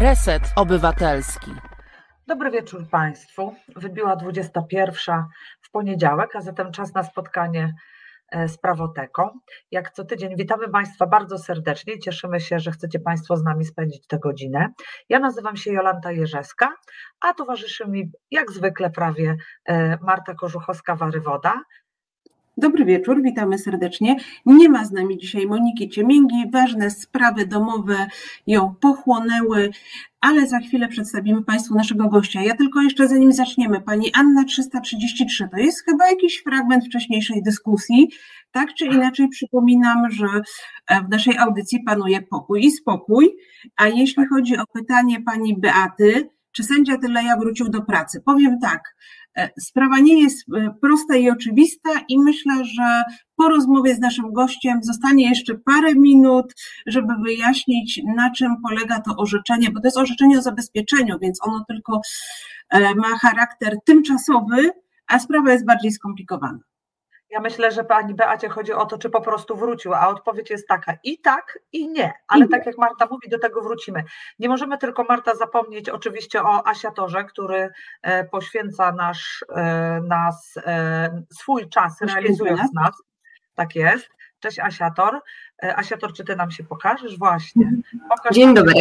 Reset Obywatelski. Dobry wieczór Państwu. Wybiła 21 w poniedziałek, a zatem czas na spotkanie e, z Prawoteką. Jak co tydzień witamy Państwa bardzo serdecznie. Cieszymy się, że chcecie Państwo z nami spędzić tę godzinę. Ja nazywam się Jolanta Jerzeska, a towarzyszy mi jak zwykle prawie e, Marta Korzuchowska-Warywoda. Dobry wieczór, witamy serdecznie. Nie ma z nami dzisiaj Moniki Ciemięgi. Ważne sprawy domowe ją pochłonęły, ale za chwilę przedstawimy Państwu naszego gościa. Ja tylko jeszcze zanim zaczniemy, pani Anna 333, to jest chyba jakiś fragment wcześniejszej dyskusji. Tak czy inaczej przypominam, że w naszej audycji panuje pokój i spokój. A jeśli chodzi o pytanie pani Beaty, czy sędzia Tyleja wrócił do pracy? Powiem tak, E, sprawa nie jest e, prosta i oczywista, i myślę, że po rozmowie z naszym gościem zostanie jeszcze parę minut, żeby wyjaśnić, na czym polega to orzeczenie, bo to jest orzeczenie o zabezpieczeniu, więc ono tylko e, ma charakter tymczasowy, a sprawa jest bardziej skomplikowana. Ja myślę, że pani Beacie chodzi o to, czy po prostu wrócił, a odpowiedź jest taka i tak, i nie. Ale I tak jak Marta mówi, do tego wrócimy. Nie możemy tylko, Marta, zapomnieć oczywiście o Asiatorze, który e, poświęca nasz, e, nas, e, swój czas, realizując nas. Tak jest. Cześć Asiator. Asiator, czy ty nam się pokażesz? Właśnie. Pokaż Dzień dobry.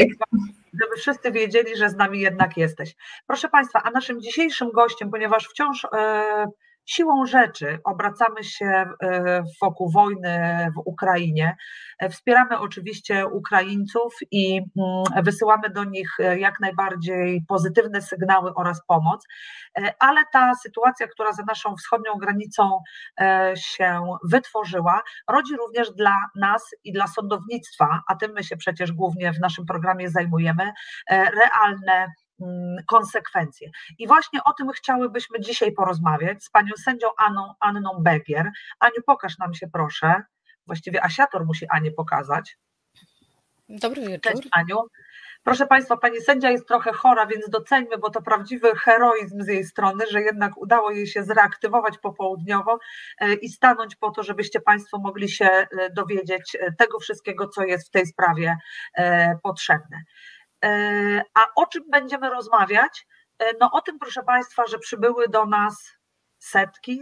Żeby wszyscy wiedzieli, że z nami jednak jesteś. Proszę Państwa, a naszym dzisiejszym gościem, ponieważ wciąż siłą rzeczy obracamy się e, wokół wojny w Ukrainie. E, wspieramy oczywiście Ukraińców i mm, wysyłamy do nich e, jak najbardziej pozytywne sygnały oraz pomoc, ale ta sytuacja, która za naszą wschodnią granicą się wytworzyła, rodzi również dla nas i dla sądownictwa, a tym my się przecież głównie w naszym programie zajmujemy, realne konsekwencje. I właśnie o tym chciałybyśmy dzisiaj porozmawiać z panią sędzią Anną, Anną Begier. Aniu, pokaż nam się proszę. Właściwie Asiator musi Anię pokazać. Dobry wieczór. Cześć Aniu. Proszę Państwa, pani sędzia jest trochę chora, więc doceńmy, bo to prawdziwy heroizm z jej strony, że jednak udało jej się zreaktywować popołudniowo e, i stanąć po to, żebyście Państwo mogli się e, dowiedzieć e, tego wszystkiego, co jest w tej sprawie potrzebne. E, a o czym będziemy rozmawiać? E, no o tym, proszę Państwa, że przybyły do nas setki,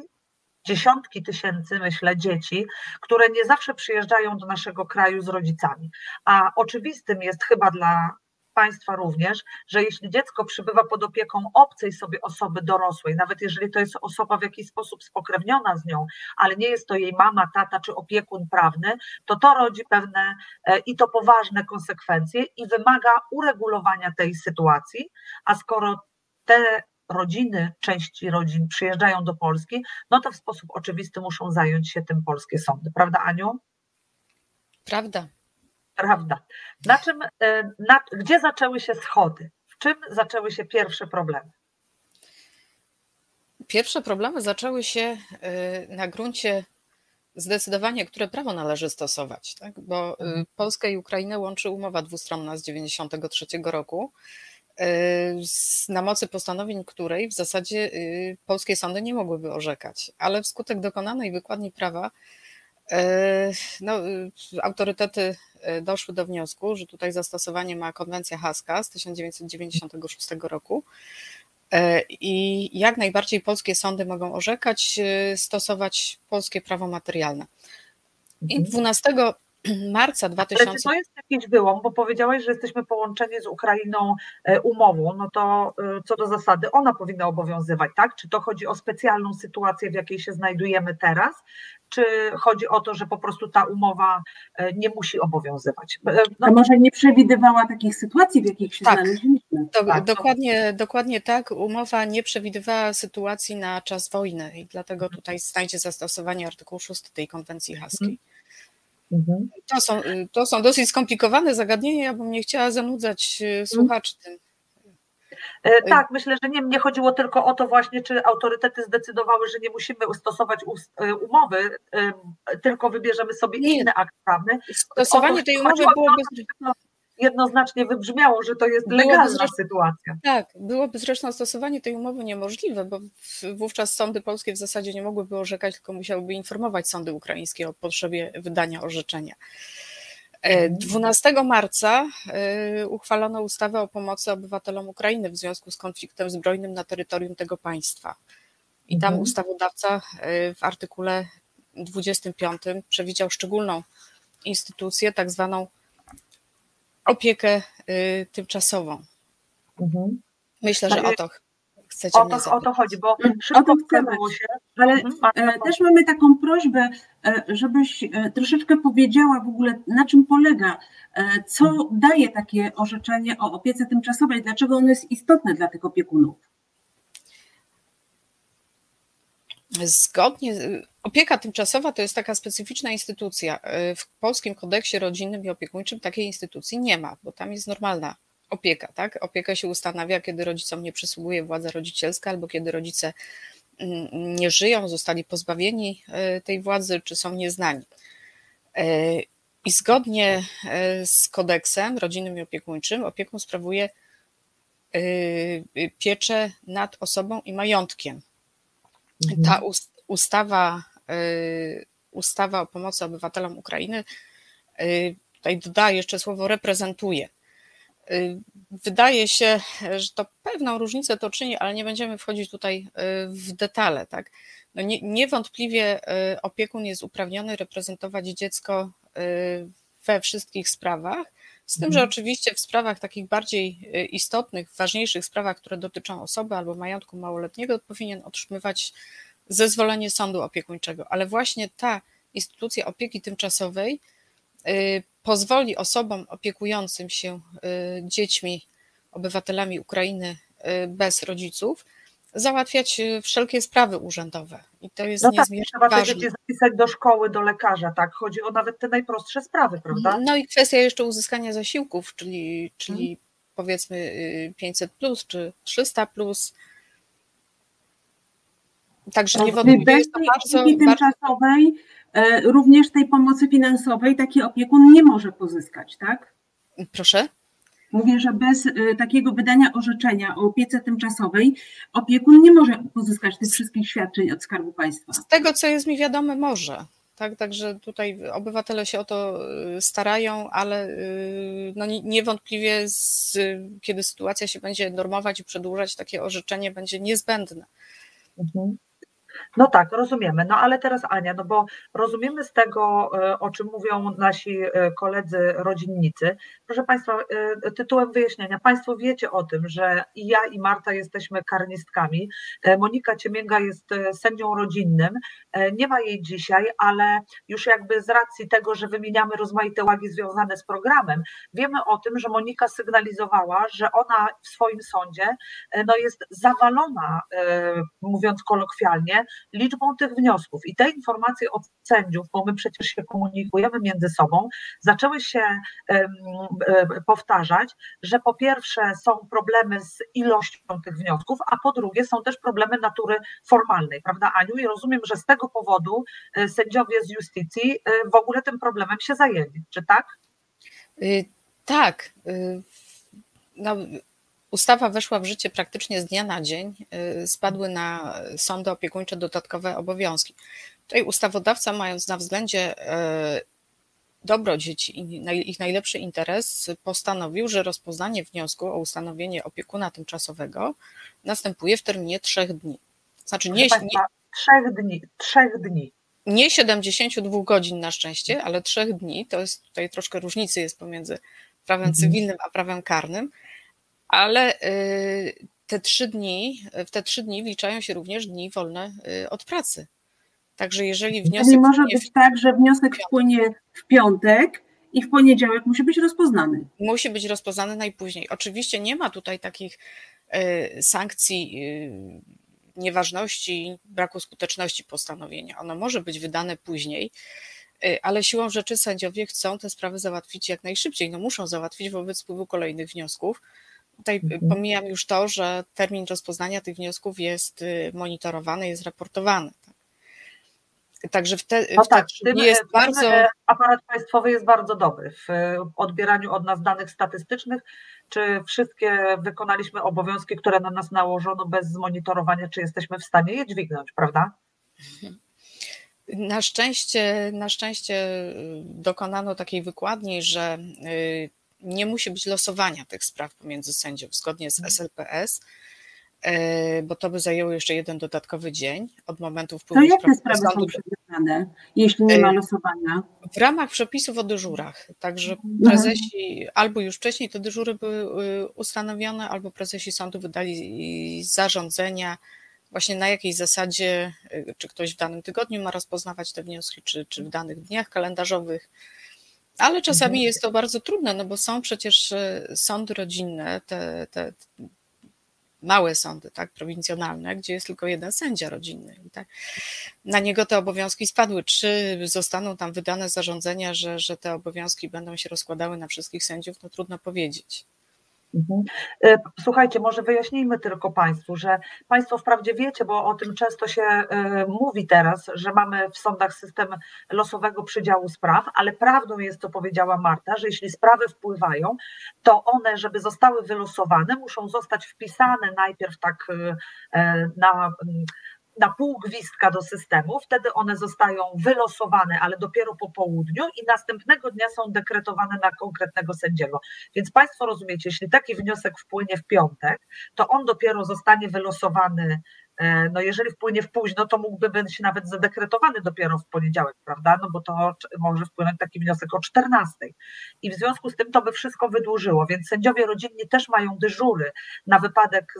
dziesiątki tysięcy, myślę, dzieci, które nie zawsze przyjeżdżają do naszego kraju z rodzicami. A oczywistym jest chyba dla Państwa również, że jeśli dziecko przybywa pod opieką obcej sobie osoby dorosłej, nawet jeżeli to jest osoba w jakiś sposób spokrewniona z nią, ale nie jest to jej mama, tata czy opiekun prawny, to to rodzi pewne e, i to poważne konsekwencje i wymaga uregulowania tej sytuacji, a skoro te rodziny, części rodzin przyjeżdżają do Polski, no to w sposób oczywisty muszą zająć się tym polskie sądy. Prawda, Aniu? Prawda. Prawda. Na czym, e, na, gdzie zaczęły się schody? W czym zaczęły się pierwsze problemy? Pierwsze problemy zaczęły się e, na gruncie zdecydowania, które prawo należy stosować, tak? bo e, mhm. Polskę i Ukrainę łączy umowa dwustronna z 1993 roku, na mocy postanowień której w zasadzie polskie sądy nie mogłyby orzekać, ale wskutek dokonanej wykładni prawa no, autorytety E, doszły do wniosku, że tutaj zastosowanie ma konwencja haska z 1996 roku. E, I jak najbardziej polskie sądy mogą orzekać, e, stosować polskie prawo materialne. I 12 mhm marca 2000. Ale czy to jest jakiś wyłom, bo powiedziałaś, że jesteśmy połączeni z Ukrainą e, umową, no to e, co do zasady ona powinna obowiązywać, tak? Czy to chodzi o specjalną sytuację, w jakiej się znajdujemy teraz, czy chodzi o to, że po prostu ta umowa e, nie musi obowiązywać? No, A może nie przewidywała takich sytuacji, w jakich się tak, znaleźliśmy? Do, tak, dokładnie, dokładnie tak. Umowa nie przewidywała sytuacji na czas wojny i dlatego tutaj znajdzie zastosowanie artykułu 6 tej konwencji haskiej. Hmm. Mhm. To, są, to są dosyć skomplikowane zagadnienia, ja bym nie chciała zanudzać y, mhm. słuchaczy tym. E, tak, myślę, że nie, nie chodziło tylko o to właśnie, czy autorytety zdecydowały, że nie musimy stosować e, umowy, tylko wybierzemy sobie nie. inny akt prawny. Stosowanie tej umowy byłoby jednoznacznie wybrzmiało, że to jest legalna zresztą, sytuacja. Tak, byłoby zresztą stosowanie tej umowy niemożliwe, bo wówczas sądy polskie w zasadzie nie mogłyby orzekać, tylko musiałyby informować sądy ukraińskie o potrzebie wydania orzeczenia. 12 e, marca e, uchwalono ustawę o pomocy obywatelom Ukrainy w związku z konfliktem zbrojnym na terytorium tego państwa. I tam mhm. ustawodawca w artykule 25 przewidział szczególną instytucję, tak zwaną opiekę tymczasową. Mhm. Myślę, że o to chcecie o to, o to chodzi, bo mm, szybko o to chcemy, się. Ale mhm. e, też mamy taką prośbę, e, żebyś e, troszeczkę powiedziała w ogóle, na czym polega, co daje takie orzeczenie o opiece tymczasowej, dlaczego ono jest istotne dla tych opiekunów. Zgodnie, opieka tymczasowa to jest taka specyficzna instytucja. W polskim kodeksie rodzinnym i opiekuńczym takiej instytucji nie ma, bo tam jest normalna opieka, tak? Opieka się ustanawia, kiedy rodzicom nie przysługuje władza rodzicielska albo kiedy rodzice mm, nie żyją, zostali pozbawieni e, tej władzy, czy są nieznani. E, I zgodnie e, z kodeksem rodzinnym i opiekuńczym opiekun sprawuje pieczę nad osobą i majątkiem. Mhm. Ta ustawa, ustawa o pomocy obywatelom Ukrainy tutaj dodaję jeszcze słowo reprezentuje. Y, wydaje się, że to pewną różnicę to czyni, ale nie będziemy wchodzić tutaj y, w detale. Tak? No nie, niewątpliwie y, opiekun jest uprawniony reprezentować dziecko we wszystkich sprawach, z tym, że mhm. oczywiście w sprawach takich bardziej istotnych, ważniejszych sprawach, które dotyczą osoby albo majątku małoletniego, powinien otrzymywać zezwolenie sądu opiekuńczego, ale właśnie ta instytucja opieki tymczasowej pozwoli osobom opiekującym się y, dziećmi, obywatelami Ukrainy y, bez rodziców, załatwiać y, wszelkie sprawy urzędowe. I to jest no tak, niezmiernie trzeba ważne. te dzieci zapisać do szkoły, do lekarza, tak? Chodzi o nawet te najprostsze sprawy, prawda? No i kwestia jeszcze uzyskania zasiłków, czyli, czyli hmm. powiedzmy 500 plus czy 300 plus. Także no, niewątpliwie jest to bardzo... tymczasowej E, również tej pomocy finansowej taki opiekun nie może pozyskać, tak? Proszę? Mówię, że bez e, takiego wydania orzeczenia o opiece tymczasowej opiekun nie może pozyskać tych wszystkich świadczeń od Skarbu Państwa. Z tego, co jest mi wiadome, może. Tak, także tutaj obywatele się o to e, starają, ale no niewątpliwie, z, kiedy sytuacja się będzie normować i przedłużać, takie orzeczenie będzie niezbędne. Mhm. No tak, rozumiemy. No ale teraz Ania, no bo rozumiemy z tego, e, o czym mówią nasi e, koledzy rodzinnicy. Proszę Państwa, e, tytułem wyjaśnienia, Państwo wiecie o tym, że i ja i Marta jesteśmy karnistkami. Monika Ciemięga jest sędzią rodzinnym. Nie ma jej dzisiaj, ale już jakby z racji tego, że wymieniamy rozmaite łagi związane z programem, wiemy o tym, że Monika sygnalizowała, że ona w swoim sądzie no jest zawalona, mówiąc kolokwialnie, liczbą tych wniosków. I te informacje od sędziów, bo my przecież się komunikujemy między sobą, zaczęły się powtarzać, że po pierwsze są problemy z ilością tych wniosków, a po drugie są też problemy natury formalnej, prawda, Aniu? I rozumiem, że z tego powodu e, sędziowie z justycji e, w ogóle tym problemem się zajęli, czy tak? Y, tak. Y, no, Ustawa weszła w życie praktycznie z dnia na dzień. Y, spadły na sądy opiekuńcze dodatkowe obowiązki. Tutaj ustawodawca, mając na względzie y, dobro dzieci i ich najlepszy interes, postanowił, że rozpoznanie wniosku o ustanowienie opiekuna tymczasowego następuje w terminie trzech dni. Znaczy nie, nie trzech dni, trzech dni. Nie 72 godzin na szczęście, ale trzech dni. To jest tutaj troszkę różnicy jest pomiędzy prawem mhm. cywilnym a prawem karnym ale y, te trzy dni, w te trzy dni wliczają się również dni wolne y, od pracy. Także jeżeli wniosek. Nie może być w... tak, że wniosek wpłynie w piątek i w poniedziałek musi być rozpoznany. Musi być rozpoznany najpóźniej. Oczywiście nie ma tutaj takich y, sankcji nieważności, braku skuteczności postanowienia. Ono może być wydane później, ale siłą rzeczy sędziowie chcą te sprawy załatwić jak najszybciej. No muszą załatwić wobec wpływu kolejnych wniosków. Tutaj mhm. pomijam już to, że termin rozpoznania tych wniosków jest y, monitorowany, jest raportowany. Tak? Także wtedy no tak, tym, jest tym bardzo. Aparat państwowy jest bardzo dobry w odbieraniu od nas danych statystycznych. Czy wszystkie wykonaliśmy obowiązki, które na nas nałożono bez zmonitorowania, czy jesteśmy w stanie je dźwignąć, prawda? Na szczęście, na szczęście dokonano takiej wykładni, że nie musi być losowania tych spraw pomiędzy sędziów zgodnie z SLPS, e, bo to by zajęło jeszcze jeden dodatkowy dzień od momentu wpływu To jak te sprawy są przedstawiane, jeśli nie ma e, losowania? W ramach przepisów o dyżurach. Także mhm. prezesi albo już wcześniej te dyżury były y, ustanowione, albo prezesi sądu wydali zarządzenia, właśnie na jakiej zasadzie, y, czy ktoś w danym tygodniu ma rozpoznawać te wnioski, czy, czy w danych dniach kalendarzowych. Ale czasami mhm. jest to bardzo trudne, no bo są przecież e, sądy rodzinne, te, te małe sądy, tak, prowincjonalne, gdzie jest tylko jeden sędzia rodzinny. Tak, na niego te obowiązki spadły. Czy zostaną tam wydane zarządzenia, że, że te obowiązki będą się rozkładały na wszystkich sędziów, no trudno powiedzieć. Mhm. E, słuchajcie, może wyjaśnijmy tylko Państwu, że Państwo wprawdzie wiecie, bo o tym często się e, mówi teraz, że mamy w sądach system losowego przydziału spraw, ale prawdą jest, co powiedziała Marta, że jeśli sprawy wpływają, to one, żeby zostały wylosowane, muszą zostać wpisane najpierw tak e, na na pół gwizdka do systemu, wtedy one zostają wylosowane, ale dopiero po południu i następnego dnia są dekretowane na konkretnego sędziego. Więc Państwo rozumiecie, jeśli taki wniosek wpłynie w piątek, to on dopiero zostanie wylosowany e, no jeżeli wpłynie w późno, to mógłby być nawet zadekretowany dopiero w poniedziałek, prawda? No bo to może wpłynąć taki wniosek o 14. I w związku z tym to by wszystko wydłużyło, więc sędziowie rodzinni też mają dyżury na wypadek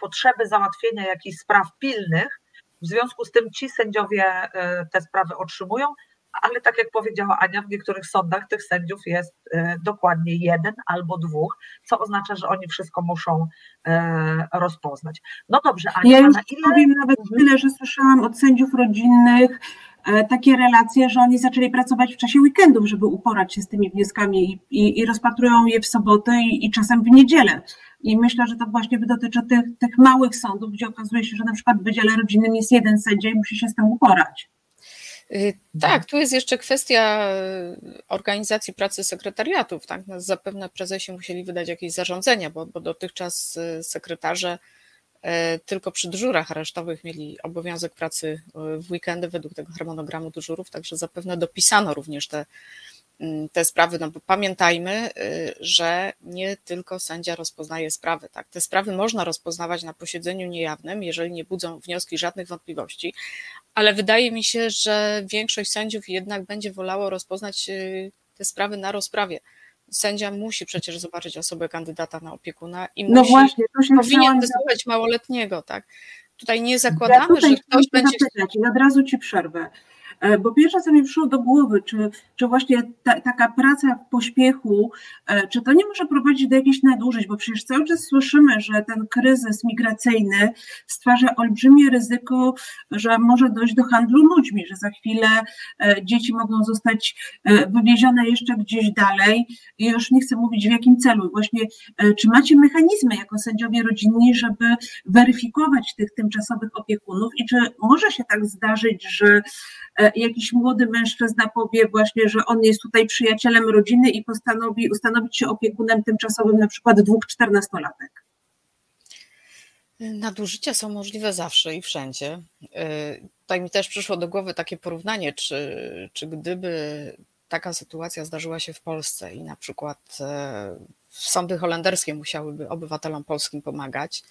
potrzeby załatwienia jakichś spraw pilnych, w związku z tym ci sędziowie e, te sprawy otrzymują, ale tak jak powiedziała Ania, w niektórych sądach tych sędziów jest e, dokładnie jeden albo dwóch, co oznacza, że oni wszystko muszą e, rozpoznać. No dobrze, Ania, ja już ile... powiem nawet mhm. tyle, że słyszałam od sędziów rodzinnych takie relacje, że oni zaczęli pracować w czasie weekendów, żeby uporać się z tymi wnioskami i, i, i rozpatrują je w sobotę i, i czasem w niedzielę. I myślę, że to właśnie dotyczy tych, tych małych sądów, gdzie okazuje się, że na przykład w Wydziale Rodzinnym jest jeden sędzia i musi się z tym uporać. Y, tak, tu jest jeszcze kwestia y, organizacji pracy sekretariatów. Tak? No, zapewne prezesi musieli wydać jakieś zarządzenia, bo, bo dotychczas y, sekretarze tylko przy dyżurach aresztowych mieli obowiązek pracy w weekendy według tego harmonogramu dyżurów, także zapewne dopisano również te Mm, te sprawy, no bo pamiętajmy, y, że nie tylko sędzia rozpoznaje sprawy, tak? Te sprawy można rozpoznawać na posiedzeniu niejawnym, jeżeli nie budzą wnioski żadnych wątpliwości, ale wydaje mi się, że większość sędziów jednak będzie wolało rozpoznać te sprawy na rozprawie. Sędzia musi przecież zobaczyć osobę kandydata na opiekuna i no musi, właśnie, powinien wysłuchać małoletniego, tak? Tutaj nie zakładamy, ja że ktoś będzie. Zapytać, I od razu ci przerwę. E, bo pierwsze, co mi przyszło do głowy, czy, czy właśnie ta, taka praca w pośpiechu, e, czy to nie może prowadzić do jakichś nadużyć, bo przecież cały czas słyszymy, że ten kryzys migracyjny stwarza olbrzymie ryzyko, że może dojść do handlu ludźmi, że za chwilę e, dzieci mogą zostać wywiezione jeszcze gdzieś dalej. I już nie chcę mówić w jakim celu. Właśnie, czy macie mechanizmy jako sędziowie rodzinni, żeby weryfikować tych tymczasowych opiekunów i czy może się tak zdarzyć, że jakiś młody mężczyzna powie właśnie, że on jest tutaj przyjacielem rodziny i postanowi ustanowić się opiekunem tymczasowym na przykład dwóch czternastolatek. Nadużycia są możliwe zawsze i wszędzie. Y, tutaj mi też przyszło do głowy takie porównanie, czy, czy gdyby taka sytuacja zdarzyła się w Polsce i na przykład e, sądy holenderskie musiałyby obywatelom polskim pomagać,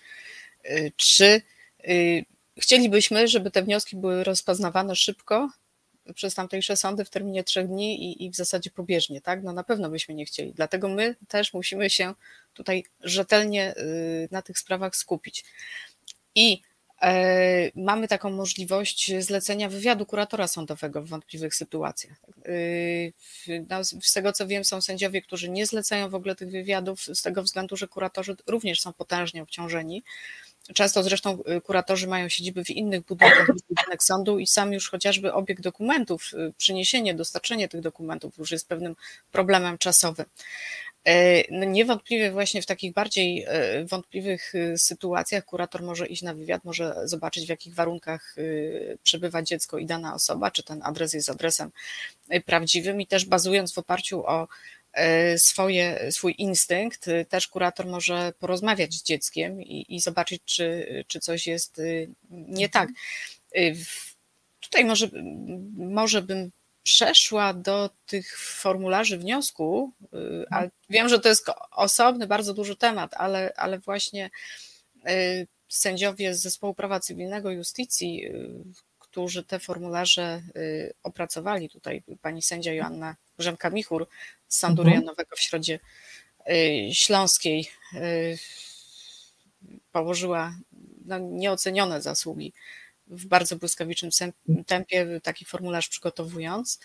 y, czy y, chcielibyśmy, żeby te wnioski były rozpoznawane szybko przez tamtejsze sądy w terminie trzech dni i, i w zasadzie pobieżnie, tak? No na pewno byśmy nie chcieli. Dlatego my też musimy się tutaj rzetelnie y, na tych sprawach skupić. I e, mamy taką możliwość zlecenia wywiadu kuratora sądowego w wątpliwych sytuacjach. Y, no, z tego co wiem, są sędziowie, którzy nie zlecają w ogóle tych wywiadów, z tego względu, że kuratorzy również są potężnie obciążeni. Często zresztą y, kuratorzy mają siedziby w innych budynkach niż budynek sądu i sam już chociażby obieg dokumentów, y, przyniesienie, dostarczenie tych dokumentów już jest pewnym problemem czasowym. E, no niewątpliwie właśnie w takich bardziej e, wątpliwych y, sytuacjach kurator może iść na wywiad, może zobaczyć w jakich warunkach przebywa dziecko i dana osoba, czy ten adres jest adresem prawdziwym i też bazując w oparciu o E, swoje, swój instynkt, też kurator może porozmawiać z dzieckiem i, i zobaczyć, czy, czy coś jest y, nie tak. Y, tutaj może, może bym przeszła do tych formularzy wniosku, y, ale wiem, że to jest osobny, bardzo duży temat, ale, ale właśnie sędziowie z Zespołu Prawa Cywilnego Justicji, y, którzy te formularze opracowali, tutaj pani sędzia Joanna Grzemka-Michur z Sądu mhm. Rejonowego w Środzie Śląskiej położyła no, nieocenione zasługi w bardzo błyskawicznym tempie taki formularz przygotowując.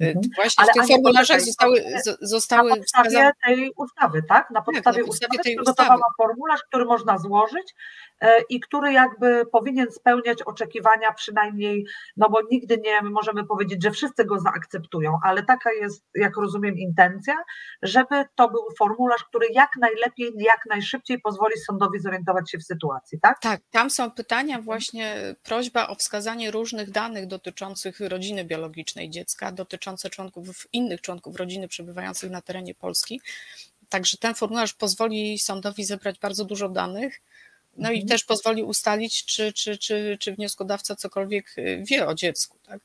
Mhm. Właśnie ale w tych formularzach zostały, zostały na podstawie wskazane... tej ustawy, tak? Na podstawie, tak, na podstawie ustawy tej przygotowała ustawy. formularz, który można złożyć e, i który jakby powinien spełniać oczekiwania przynajmniej, no bo nigdy nie możemy powiedzieć, że wszyscy go zaakceptują, ale taka jest, jak rozumiem, intencja, żeby to był formularz, który jak najlepiej, jak najszybciej pozwoli sądowi zorientować się w sytuacji, tak? Tak, tam są pytania właśnie, prośba o wskazanie różnych danych dotyczących rodziny biologicznej dziecka, dotyczących dotyczące członków, innych członków rodziny przebywających na terenie Polski. Także ten formularz pozwoli sądowi zebrać bardzo dużo danych, no i mhm. też pozwoli ustalić, czy, czy, czy, czy wnioskodawca cokolwiek y, wie o dziecku. Tak?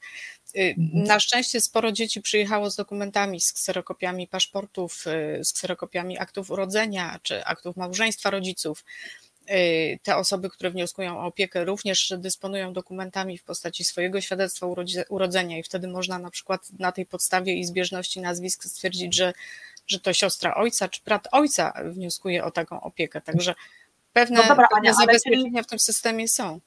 Y, mhm. Na szczęście sporo dzieci przyjechało z dokumentami, z kserokopiami paszportów, y, z kserokopiami aktów urodzenia czy aktów małżeństwa rodziców. Y, te osoby, które wnioskują o opiekę, również dysponują dokumentami w postaci swojego świadectwa urodzenia, i wtedy można na przykład na tej podstawie i zbieżności nazwisk stwierdzić, że, że to siostra ojca czy brat ojca wnioskuje o taką opiekę. Także pewne, no dobra, pewne Ania, zabezpieczenia czyli... w tym systemie są.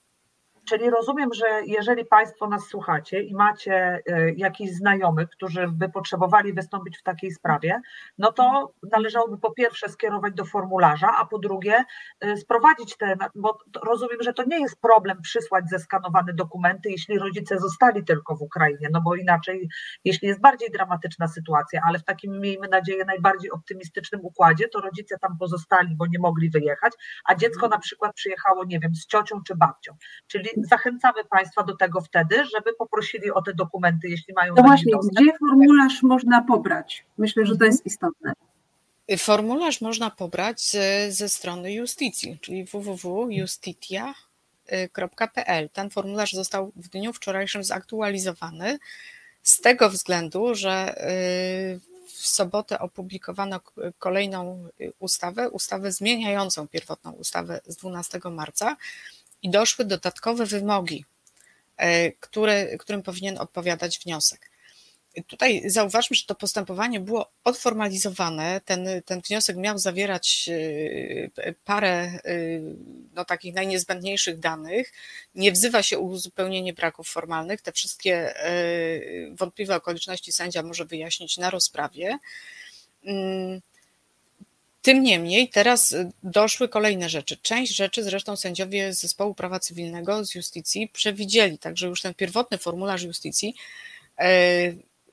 Czyli rozumiem, że jeżeli Państwo nas słuchacie i macie e, jakichś znajomych, którzy by potrzebowali wystąpić w takiej sprawie, no to należałoby po pierwsze skierować do formularza, a po drugie e, sprowadzić te, bo rozumiem, że to nie jest problem przysłać zeskanowane dokumenty, jeśli rodzice zostali tylko w Ukrainie, no bo inaczej, jeśli jest bardziej dramatyczna sytuacja, ale w takim, miejmy nadzieję, najbardziej optymistycznym układzie, to rodzice tam pozostali, bo nie mogli wyjechać, a dziecko na przykład przyjechało, nie wiem, z ciocią czy babcią, czyli zachęcamy Państwa do tego wtedy, żeby poprosili o te dokumenty, jeśli mają. No właśnie, gdzie formularz można pobrać? Myślę, że to jest istotne. Formularz można pobrać ze, ze strony Justicji, czyli www.justitia.pl. Ten formularz został w dniu wczorajszym zaktualizowany z tego względu, że y, w sobotę opublikowano kolejną ustawę, ustawę zmieniającą pierwotną ustawę z 12 marca, i doszły dodatkowe wymogi, e, które, którym powinien odpowiadać wniosek. Tutaj zauważmy, że to postępowanie było odformalizowane. Ten, ten wniosek miał zawierać e, parę e, no, takich najniezbędniejszych danych. Nie wzywa się uzupełnienie braków formalnych. Te wszystkie wątpliwe okoliczności sędzia może wyjaśnić na rozprawie. Tym niemniej teraz y, doszły kolejne rzeczy. Część rzeczy zresztą sędziowie z zespołu prawa cywilnego z justicji przewidzieli, także już ten pierwotny formularz justicji e,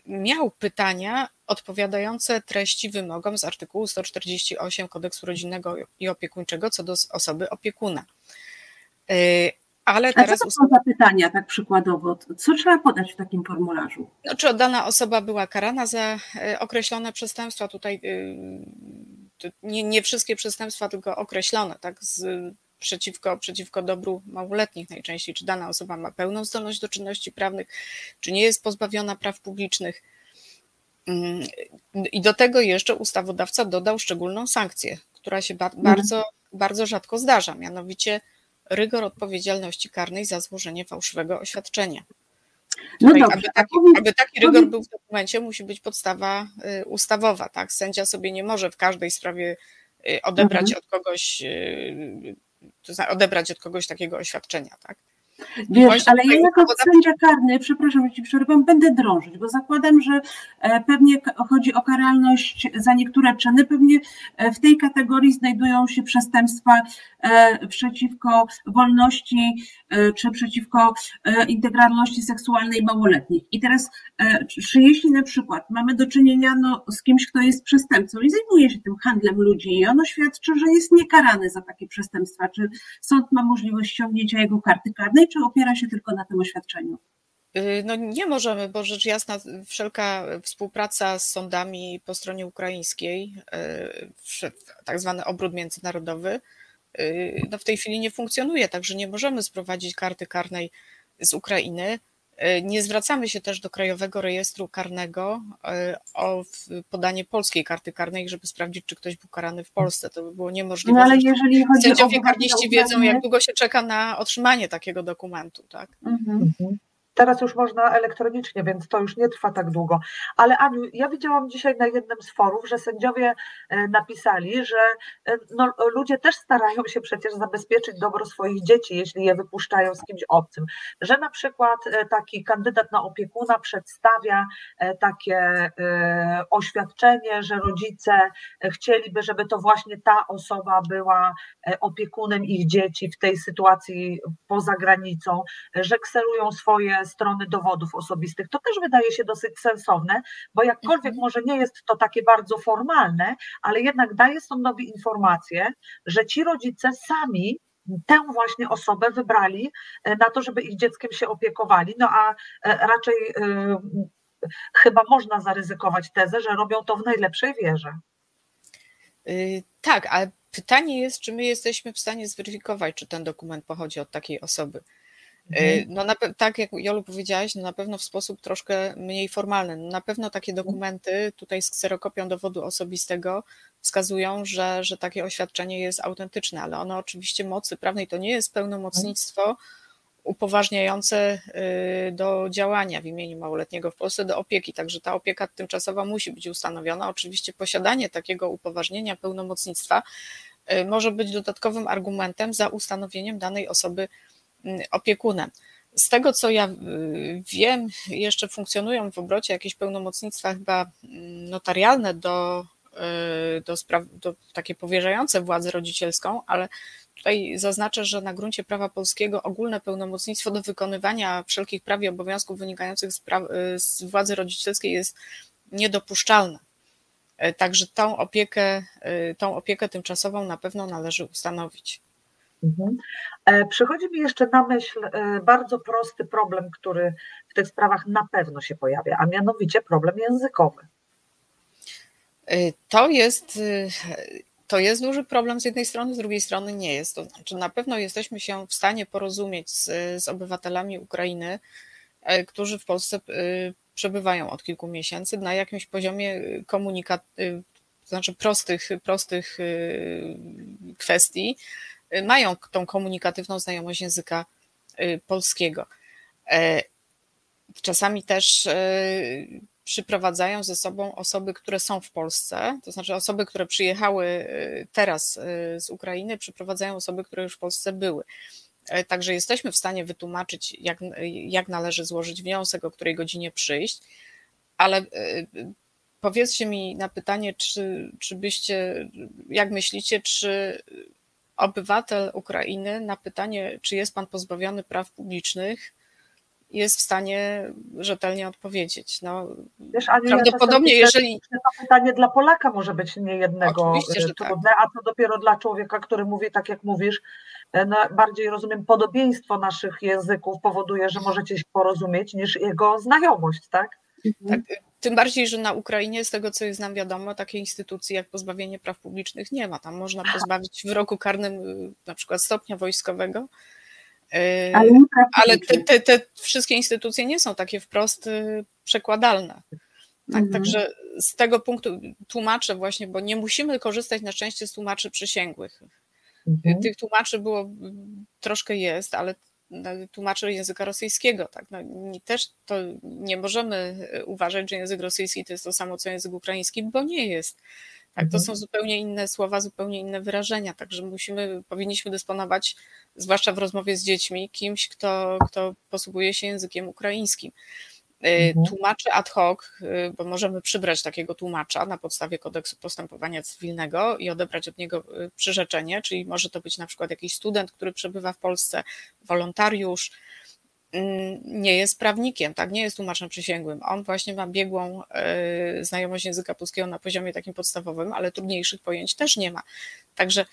miał pytania odpowiadające treści wymogom z artykułu 148 kodeksu rodzinnego i opiekuńczego co do osoby opiekuna. E, ale teraz. A co to są za pytania, tak przykładowo? Co trzeba podać w takim formularzu? No, czy dana osoba była karana za e, określone przestępstwa? Tutaj y, nie, nie wszystkie przestępstwa, tylko określone, tak, z, przeciwko, przeciwko dobru małoletnich najczęściej, czy dana osoba ma pełną zdolność do czynności prawnych, czy nie jest pozbawiona praw publicznych. Mm, I do tego jeszcze ustawodawca dodał szczególną sankcję, która się ba mhm. bardzo, bardzo rzadko zdarza, mianowicie rygor odpowiedzialności karnej za złożenie fałszywego oświadczenia. No dobrze, aby, taki, aby taki rygor był w dokumencie, musi być podstawa y, ustawowa. Tak? Sędzia sobie nie może w każdej sprawie y, odebrać mhm. od kogoś, y, odebrać od kogoś takiego oświadczenia. Tak? Wiesz, ale ja jako sędzia karny, przepraszam, że ci przerywam, będę drążyć, bo zakładam, że e, pewnie chodzi o karalność za niektóre czyny, pewnie e, w tej kategorii znajdują się przestępstwa e, przeciwko wolności czy przeciwko integralności seksualnej małoletnich. I teraz, czy jeśli na przykład mamy do czynienia no, z kimś, kto jest przestępcą i zajmuje się tym handlem ludzi i ono świadczy, że jest niekarany za takie przestępstwa, czy sąd ma możliwość ściągnięcia jego karty karnej, czy opiera się tylko na tym oświadczeniu? Y, no nie możemy, bo rzecz jasna, wszelka współpraca z sądami po stronie ukraińskiej, y, tak zwany obrót międzynarodowy, y, no w tej chwili nie funkcjonuje, także nie możemy sprowadzić karty karnej z Ukrainy. Nie zwracamy się też do Krajowego Rejestru Karnego o podanie polskiej karty karnej, żeby sprawdzić, czy ktoś był karany w Polsce. To by było niemożliwe. No ale jeżeli chodzi Sędziowie karniści wiedzą, jak długo się czeka na otrzymanie takiego dokumentu. Tak? Mhm. Teraz już można elektronicznie, więc to już nie trwa tak długo. Ale Aniu, ja widziałam dzisiaj na jednym z forów, że sędziowie e, napisali, że e, no, ludzie też starają się przecież zabezpieczyć dobro swoich dzieci, jeśli je wypuszczają z kimś obcym. Że na przykład e, taki kandydat na opiekuna przedstawia takie oświadczenie, że rodzice chcieliby, żeby to właśnie ta osoba była opiekunem ich dzieci w tej sytuacji poza granicą, że kserują swoje strony dowodów osobistych. To też wydaje się dosyć sensowne, bo jakkolwiek mhm. może nie jest to takie bardzo formalne, ale jednak daje sądowi informację, że ci rodzice sami tę właśnie osobę wybrali e, na to, żeby ich dzieckiem się opiekowali, no a e, raczej yy, chyba można zaryzykować tezę, że robią to w najlepszej wierze. Yy, tak, ale pytanie jest, czy my jesteśmy w stanie zweryfikować, czy ten dokument pochodzi od takiej osoby. Mhm. No na, tak jak Jolu powiedziałaś, no na pewno w sposób troszkę mniej formalny. No na pewno takie mhm. dokumenty tutaj z kserokopią dowodu osobistego wskazują, że, że takie oświadczenie jest autentyczne, ale ono oczywiście mocy prawnej to nie jest pełnomocnictwo upoważniające y, do działania w imieniu małoletniego w Polsce, do opieki. Także ta opieka tymczasowa musi być ustanowiona. Oczywiście posiadanie takiego upoważnienia pełnomocnictwa y, może być dodatkowym argumentem za ustanowieniem danej osoby opiekunem. Z tego, co ja y, wiem, jeszcze funkcjonują w obrocie jakieś pełnomocnictwa chyba mm, notarialne do, y, do, spraw, do takie powierzające władzę rodzicielską, ale tutaj zaznaczę, że na gruncie prawa polskiego ogólne pełnomocnictwo do wykonywania wszelkich praw i obowiązków wynikających z, pra, y, z władzy rodzicielskiej jest niedopuszczalne. Także tą opiekę, tą opiekę tymczasową na pewno należy ustanowić. Mhm. E, przychodzi mi jeszcze na myśl e, bardzo prosty problem, który w tych sprawach na pewno się pojawia, a mianowicie problem językowy. E, to jest, to jest duży problem z jednej strony, z drugiej strony nie jest. To znaczy, na pewno jesteśmy się w stanie porozumieć z, z obywatelami Ukrainy, którzy w Polsce przebywają od kilku miesięcy na jakimś poziomie komunikacji, to znaczy prostych, prostych kwestii mają tą komunikatywną znajomość języka y, polskiego. E, czasami też e, przyprowadzają ze sobą osoby, które są w Polsce, to znaczy osoby, które przyjechały y, teraz z Ukrainy, przyprowadzają osoby, które już w Polsce były. E, także jesteśmy w stanie wytłumaczyć, jak, jak należy złożyć wniosek, o której godzinie przyjść, ale powiedzcie mi na pytanie, czy, czy byście, jak myślicie, czy obywatel Ukrainy na pytanie, czy jest pan pozbawiony praw publicznych, jest w stanie rzetelnie odpowiedzieć. No, Wiesz, Aniu, prawdopodobnie, ja jeżeli. To pytanie dla Polaka może być niejednego Oczywiście, że trudne, tak. a to dopiero dla człowieka, który mówi tak, jak mówisz. E, no, bardziej rozumiem, podobieństwo naszych języków powoduje, że możecie się porozumieć, niż jego znajomość, tak? Tak, tym bardziej, że na Ukrainie, z tego co jest nam wiadomo, takiej instytucji jak pozbawienie praw publicznych nie ma. Tam można pozbawić w roku karnym y, na przykład stopnia wojskowego. Y, ale, ale te, te, te, wszystkie instytucje nie są takie wprost y, przekładalne. Tak, mhm. Także z tego punktu tłumaczę właśnie, bo nie musimy korzystać na szczęście z tłumaczy przysięgłych. Mhm. Tych tłumaczy było troszkę jest, ale tłumaczy języka rosyjskiego. Tak? No, też to nie możemy e, uważać, że język rosyjski to jest to samo co język ukraiński, bo nie jest. Tak, to mhm. są zupełnie inne słowa, zupełnie inne wyrażenia, także musimy, powinniśmy dysponować, zwłaszcza w rozmowie z dziećmi, kimś, kto, kto posługuje się językiem ukraińskim. Y, mhm. Tłumaczy ad hoc, y, bo możemy przybrać takiego tłumacza na podstawie kodeksu postępowania cywilnego i odebrać od niego y, przyrzeczenie, czyli może to być na przykład jakiś student, który przebywa w Polsce, wolontariusz, mm, nie jest prawnikiem, tak, nie jest tłumaczem przysięgłym. On właśnie ma biegłą znajomość języka polskiego na poziomie takim podstawowym, ale trudniejszych pojęć też nie ma. Także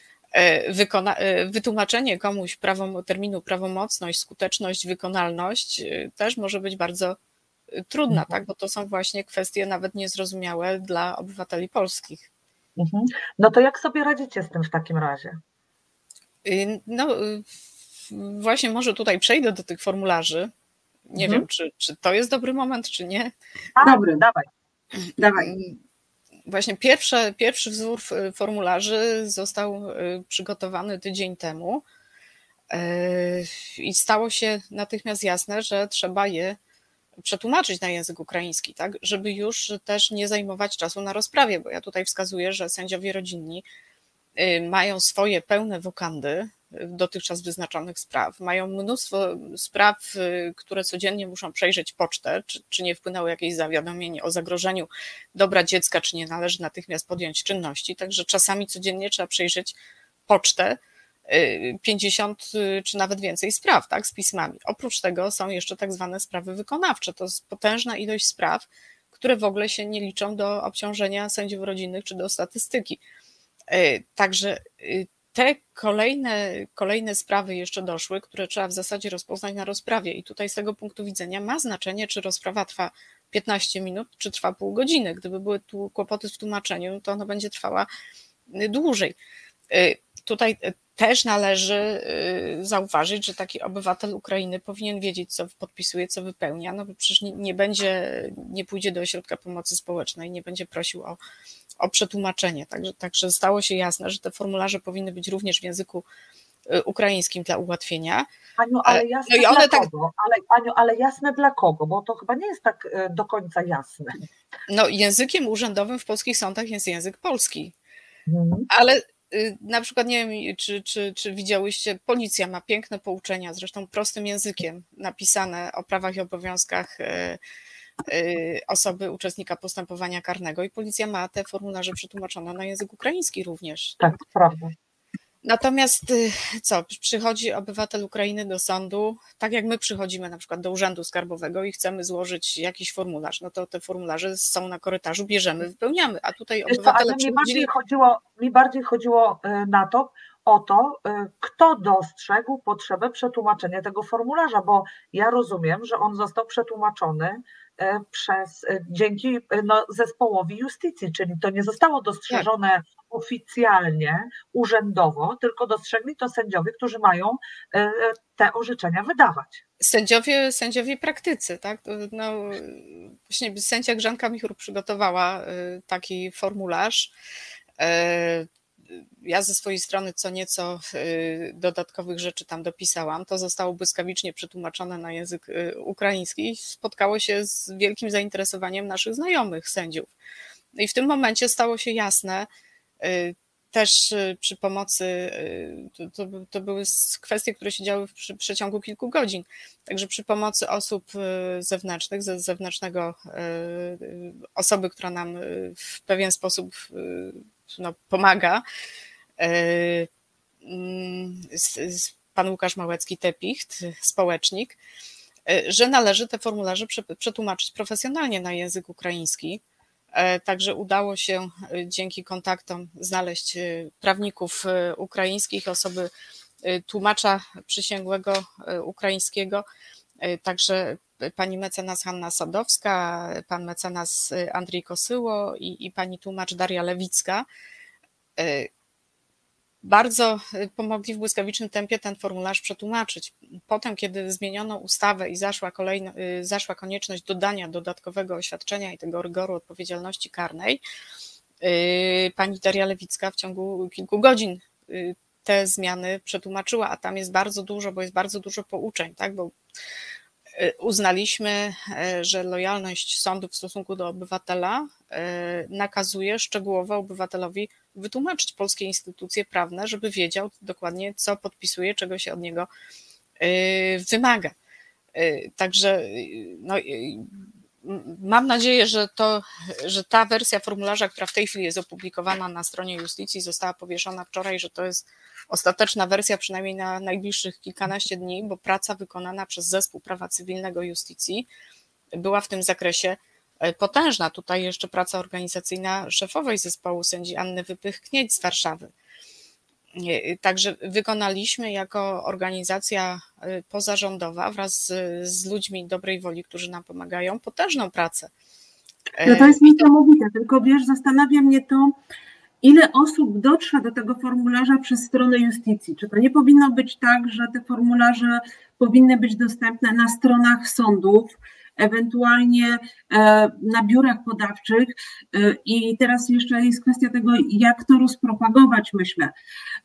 wykona, wytłumaczenie komuś prawom, terminu prawomocność, skuteczność, wykonalność też może być bardzo trudna, mhm. tak? bo to są właśnie kwestie nawet niezrozumiałe dla obywateli polskich. Mhm. No to jak sobie radzicie z tym w takim razie? Y, no, y, właśnie może tutaj przejdę do tych formularzy. Nie Mhm. wiem, czy, czy to jest dobry moment, czy nie. A, Dobry. Dawaj. Dawaj. Właśnie pierwsze, pierwszy wzór f- formularzy został y, przygotowany tydzień temu y, i stało się natychmiast jasne, że trzeba je przetłumaczyć na język ukraiński, tak, żeby już też nie zajmować czasu na rozprawie, bo ja tutaj wskazuję, że sędziowie rodzinni y, mają swoje pełne wokandy y, dotychczas wyznaczonych spraw, mają mnóstwo spraw, y, które codziennie muszą przejrzeć pocztę, czy, czy nie wpłynęło jakieś zawiadomienie o zagrożeniu dobra dziecka, czy nie należy natychmiast podjąć czynności. Także czasami codziennie trzeba przejrzeć pocztę, 50 y, czy nawet więcej spraw, tak, z pismami. Oprócz tego są jeszcze tak zwane sprawy wykonawcze. To jest potężna ilość spraw, które w ogóle się nie liczą do obciążenia sędziów rodzinnych czy do statystyki. Y, Także y, te kolejne, kolejne sprawy jeszcze doszły, które trzeba w zasadzie rozpoznać na rozprawie. I tutaj z tego punktu widzenia ma znaczenie, czy rozprawa trwa 15 minut, czy trwa pół godziny. Gdyby były tu kłopoty w tłumaczeniu, to ona będzie trwała y, dłużej. Y, Tutaj y, też należy y, zauważyć, że taki obywatel Ukrainy powinien wiedzieć, co podpisuje, co wypełnia, no bo przecież nie, nie będzie, nie pójdzie do ośrodka pomocy społecznej, nie będzie prosił o, o przetłumaczenie. Także, także stało się jasne, że te formularze powinny być również w języku y, ukraińskim dla ułatwienia. Aniu, ale jasne no i one dla tak- kogo? Ale, Aniu, ale jasne dla kogo? Bo to chyba nie jest tak e, do końca jasne. No, językiem urzędowym w polskich sądach jest język polski. Mhm. Ale y, na przykład nie wiem, czy, czy, czy widziałyście, policja ma piękne pouczenia, zresztą prostym językiem napisane o prawach i obowiązkach y, y, osoby, uczestnika postępowania karnego i policja ma te formularze przetłumaczone na język ukraiński również. Tak, prawda. Natomiast y, co, przychodzi obywatel Ukrainy do sądu, tak jak my przychodzimy na przykład do urzędu skarbowego i chcemy złożyć jakiś formularz, no to te formularze są na korytarzu, bierzemy, wypełniamy, a tutaj Wiesz co, obywatele ale mi bardziej chodziło, mi bardziej chodziło e, na to, o to, e, kto dostrzegł potrzebę przetłumaczenia tego formularza, bo ja rozumiem, że on został przetłumaczony przez, e, dzięki e, no, zespołowi justycji, czyli to nie zostało dostrzeżone oficjalnie, urzędowo, tylko dostrzegli to sędziowie, którzy mają e, te orzeczenia wydawać. Sędziowie, sędziowie praktycy, tak? No, właśnie sędzia Grzanka Michur przygotowała taki formularz. Ja ze swojej strony co nieco y, dodatkowych rzeczy tam dopisałam. To zostało błyskawicznie przetłumaczone na język y, ukraiński i spotkało się z wielkim zainteresowaniem naszych znajomych sędziów. I w tym momencie stało się jasne, y, też przy pomocy, to, to, to były kwestie, które się działy w przeciągu kilku godzin. Także przy pomocy osób zewnętrznych, ze zewnętrznego osoby, która nam w pewien sposób no, pomaga, y, mm, pan Łukasz Małecki-Tepicht, społecznik, y, że należy te formularze prze- przetłumaczyć profesjonalnie na język ukraiński. E, Także udało się e, dzięki kontaktom znaleźć e, prawników e, ukraińskich, osoby e, tłumacza przysięgłego e, ukraińskiego, e, także pani mecenas Hanna Sadowska, pan mecenas e, Andrzej Kosyło i, i pani tłumacz Daria Lewicka. E, Bardzo e, pomogli w błyskawicznym tempie ten formularz przetłumaczyć. Potem, kiedy zmieniono ustawę i zaszła, kolejna, y, zaszła konieczność dodania dodatkowego oświadczenia i tego rygoru odpowiedzialności karnej, y, pani Daria Lewicka w ciągu kilku godzin y, te zmiany przetłumaczyła, a tam jest bardzo dużo, bo jest bardzo dużo pouczeń, tak? Bo y, uznaliśmy, y, że lojalność sądu w stosunku do obywatela y, nakazuje szczegółowo obywatelowi wytłumaczyć polskie instytucje prawne, żeby wiedział dokładnie, co podpisuje, czego się od niego wymaga. Także no, mam nadzieję, że, to, że ta wersja formularza, która w tej chwili jest opublikowana na stronie justycji, została powieszona wczoraj, że to jest ostateczna wersja przynajmniej na najbliższych kilkanaście dni, bo praca wykonana przez Zespół Prawa Cywilnego Justicji była w tym zakresie e, potężna. Tutaj jeszcze praca organizacyjna szefowej zespołu sędzi Anny Wypych-Knieć z Warszawy. Nie, Także wykonaliśmy jako organizacja y, pozarządowa wraz z, z ludźmi dobrej woli, którzy nam pomagają, potężną pracę. No to E, jest niesamowite, tylko wiesz, zastanawia mnie to, ile osób dotrze do tego formularza przez stronę justycji? Czy to nie powinno być tak, że te formularze powinny być dostępne na stronach sądów? Ewentualnie e, na biurach podawczych. E, I teraz jeszcze jest kwestia tego, jak to rozpropagować, myślę,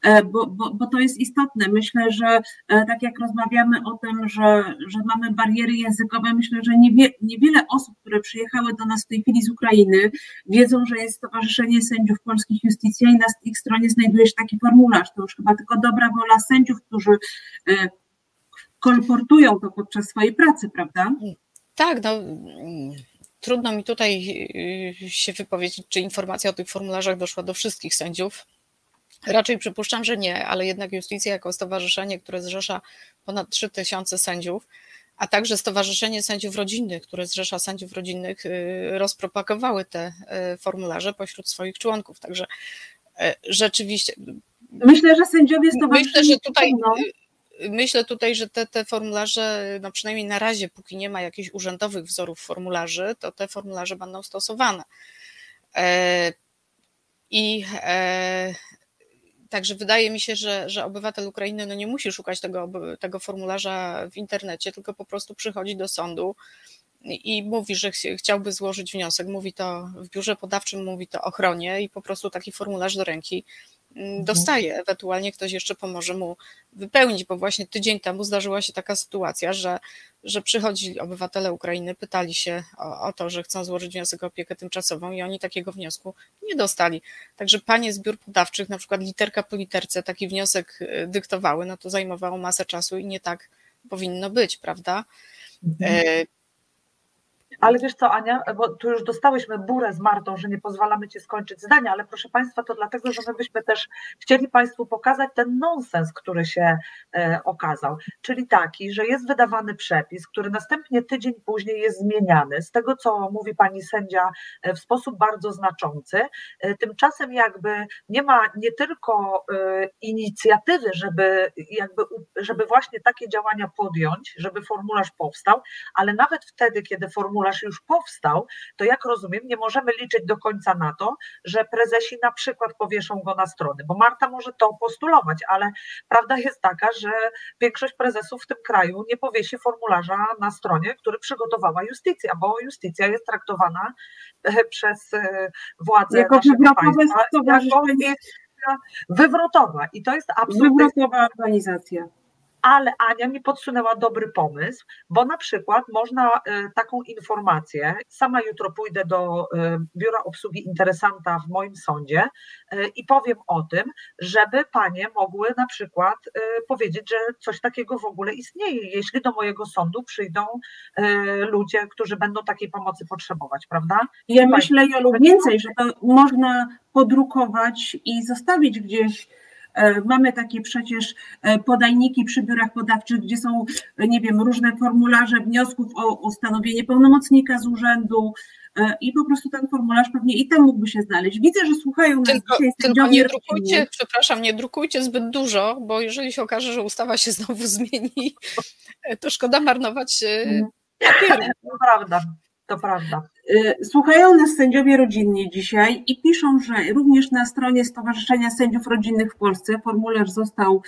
e, bo, bo, bo to jest istotne. Myślę, że tak jak rozmawiamy o tym, że, że mamy bariery językowe, myślę, że niewie, niewiele osób, które przyjechały do nas w tej chwili z Ukrainy, wiedzą, że jest Stowarzyszenie Sędziów Polskich Justicja i na ich stronie znajduje się taki formularz. To już chyba tylko dobra wola sędziów, którzy kolportują to podczas swojej pracy, prawda? Tak, no trudno mi tutaj y, się wypowiedzieć, czy informacja o tych formularzach doszła do wszystkich sędziów. Raczej przypuszczam, że nie, ale jednak Justicja jako stowarzyszenie, które zrzesza ponad 3000 sędziów, a także Stowarzyszenie Sędziów Rodzinnych, które zrzesza sędziów rodzinnych, y, rozpropagowały te y, formularze pośród swoich członków. Także rzeczywiście. Myślę, że sędziowie stowarzyszenia. Myślę, że tutaj myślę tutaj, że te, te formularze, no przynajmniej na razie, póki nie ma jakichś urzędowych wzorów formularzy, to te formularze będą stosowane. E, I e, także wydaje mi się, że, że obywatel Ukrainy no nie musi szukać tego, tego formularza w internecie, tylko po prostu przychodzi do sądu i mówi, że chciałby złożyć wniosek. Mówi to w biurze podawczym, mówi to ochronie i po prostu taki formularz do ręki. Dostaje, ewentualnie ktoś jeszcze pomoże mu wypełnić, bo właśnie tydzień temu zdarzyła się taka sytuacja, że, że przychodzili obywatele Ukrainy, pytali się o, o to, że chcą złożyć wniosek o opiekę tymczasową i oni takiego wniosku nie dostali. Także panie z biur podawczych, na przykład literka po literce taki wniosek y, dyktowały, no to zajmowało masę czasu i nie tak powinno być, prawda? Mhm. E, ale wiesz co, Ania, bo tu już dostałyśmy burę z Martą, że nie pozwalamy ci skończyć zdania, ale proszę Państwa, to dlatego, że my byśmy też chcieli Państwu pokazać ten nonsens, który się e, okazał. Czyli taki, że jest wydawany przepis, który następnie tydzień później jest zmieniany. Z tego, co mówi pani sędzia, e, w sposób bardzo znaczący. E, tymczasem jakby nie ma nie tylko inicjatywy, żeby, jakby, żeby właśnie takie działania podjąć, żeby formularz powstał, ale nawet wtedy, kiedy formularz formularz już powstał, to jak rozumiem, nie możemy liczyć do końca na to, że prezesi na przykład powieszą go na strony, bo Marta może to postulować, ale prawda jest taka, że większość prezesów w tym kraju nie powiesi formularza na stronie, który przygotowała justycja, bo justycja jest traktowana e, przez e, władze jako naszego państwa jako wywrotowa i to jest absolutnie wywrotowa organizacja ale Ania mi podsunęła dobry pomysł, bo na przykład można e, taką informację, sama jutro pójdę do e, biura obsługi interesanta w moim sądzie e, i powiem o tym, żeby panie mogły na przykład powiedzieć, że coś takiego w ogóle istnieje, jeśli do mojego sądu przyjdą ludzie, którzy będą takiej pomocy potrzebować, prawda? Ja myślę, Jolu, więcej, że to można podrukować i zostawić gdzieś mamy takie przecież e, podajniki przy biurach podawczych, gdzie są, nie wiem, różne formularze wniosków o ustanowienie pełnomocnika z urzędu, e, i po prostu ten formularz pewnie i tam mógłby się znaleźć. Widzę, że słuchają nas tylko, dzisiaj Tylko nie drukujcie, przepraszam, nie drukujcie zbyt dużo, bo jeżeli się okaże, że ustawa się znowu zmieni, to szkoda marnować mhm. papieru. To prawda, to prawda. Y, słuchają nas sędziowie rodzinni dzisiaj i piszą, że również na stronie Stowarzyszenia Sędziów Rodzinnych w Polsce formularz został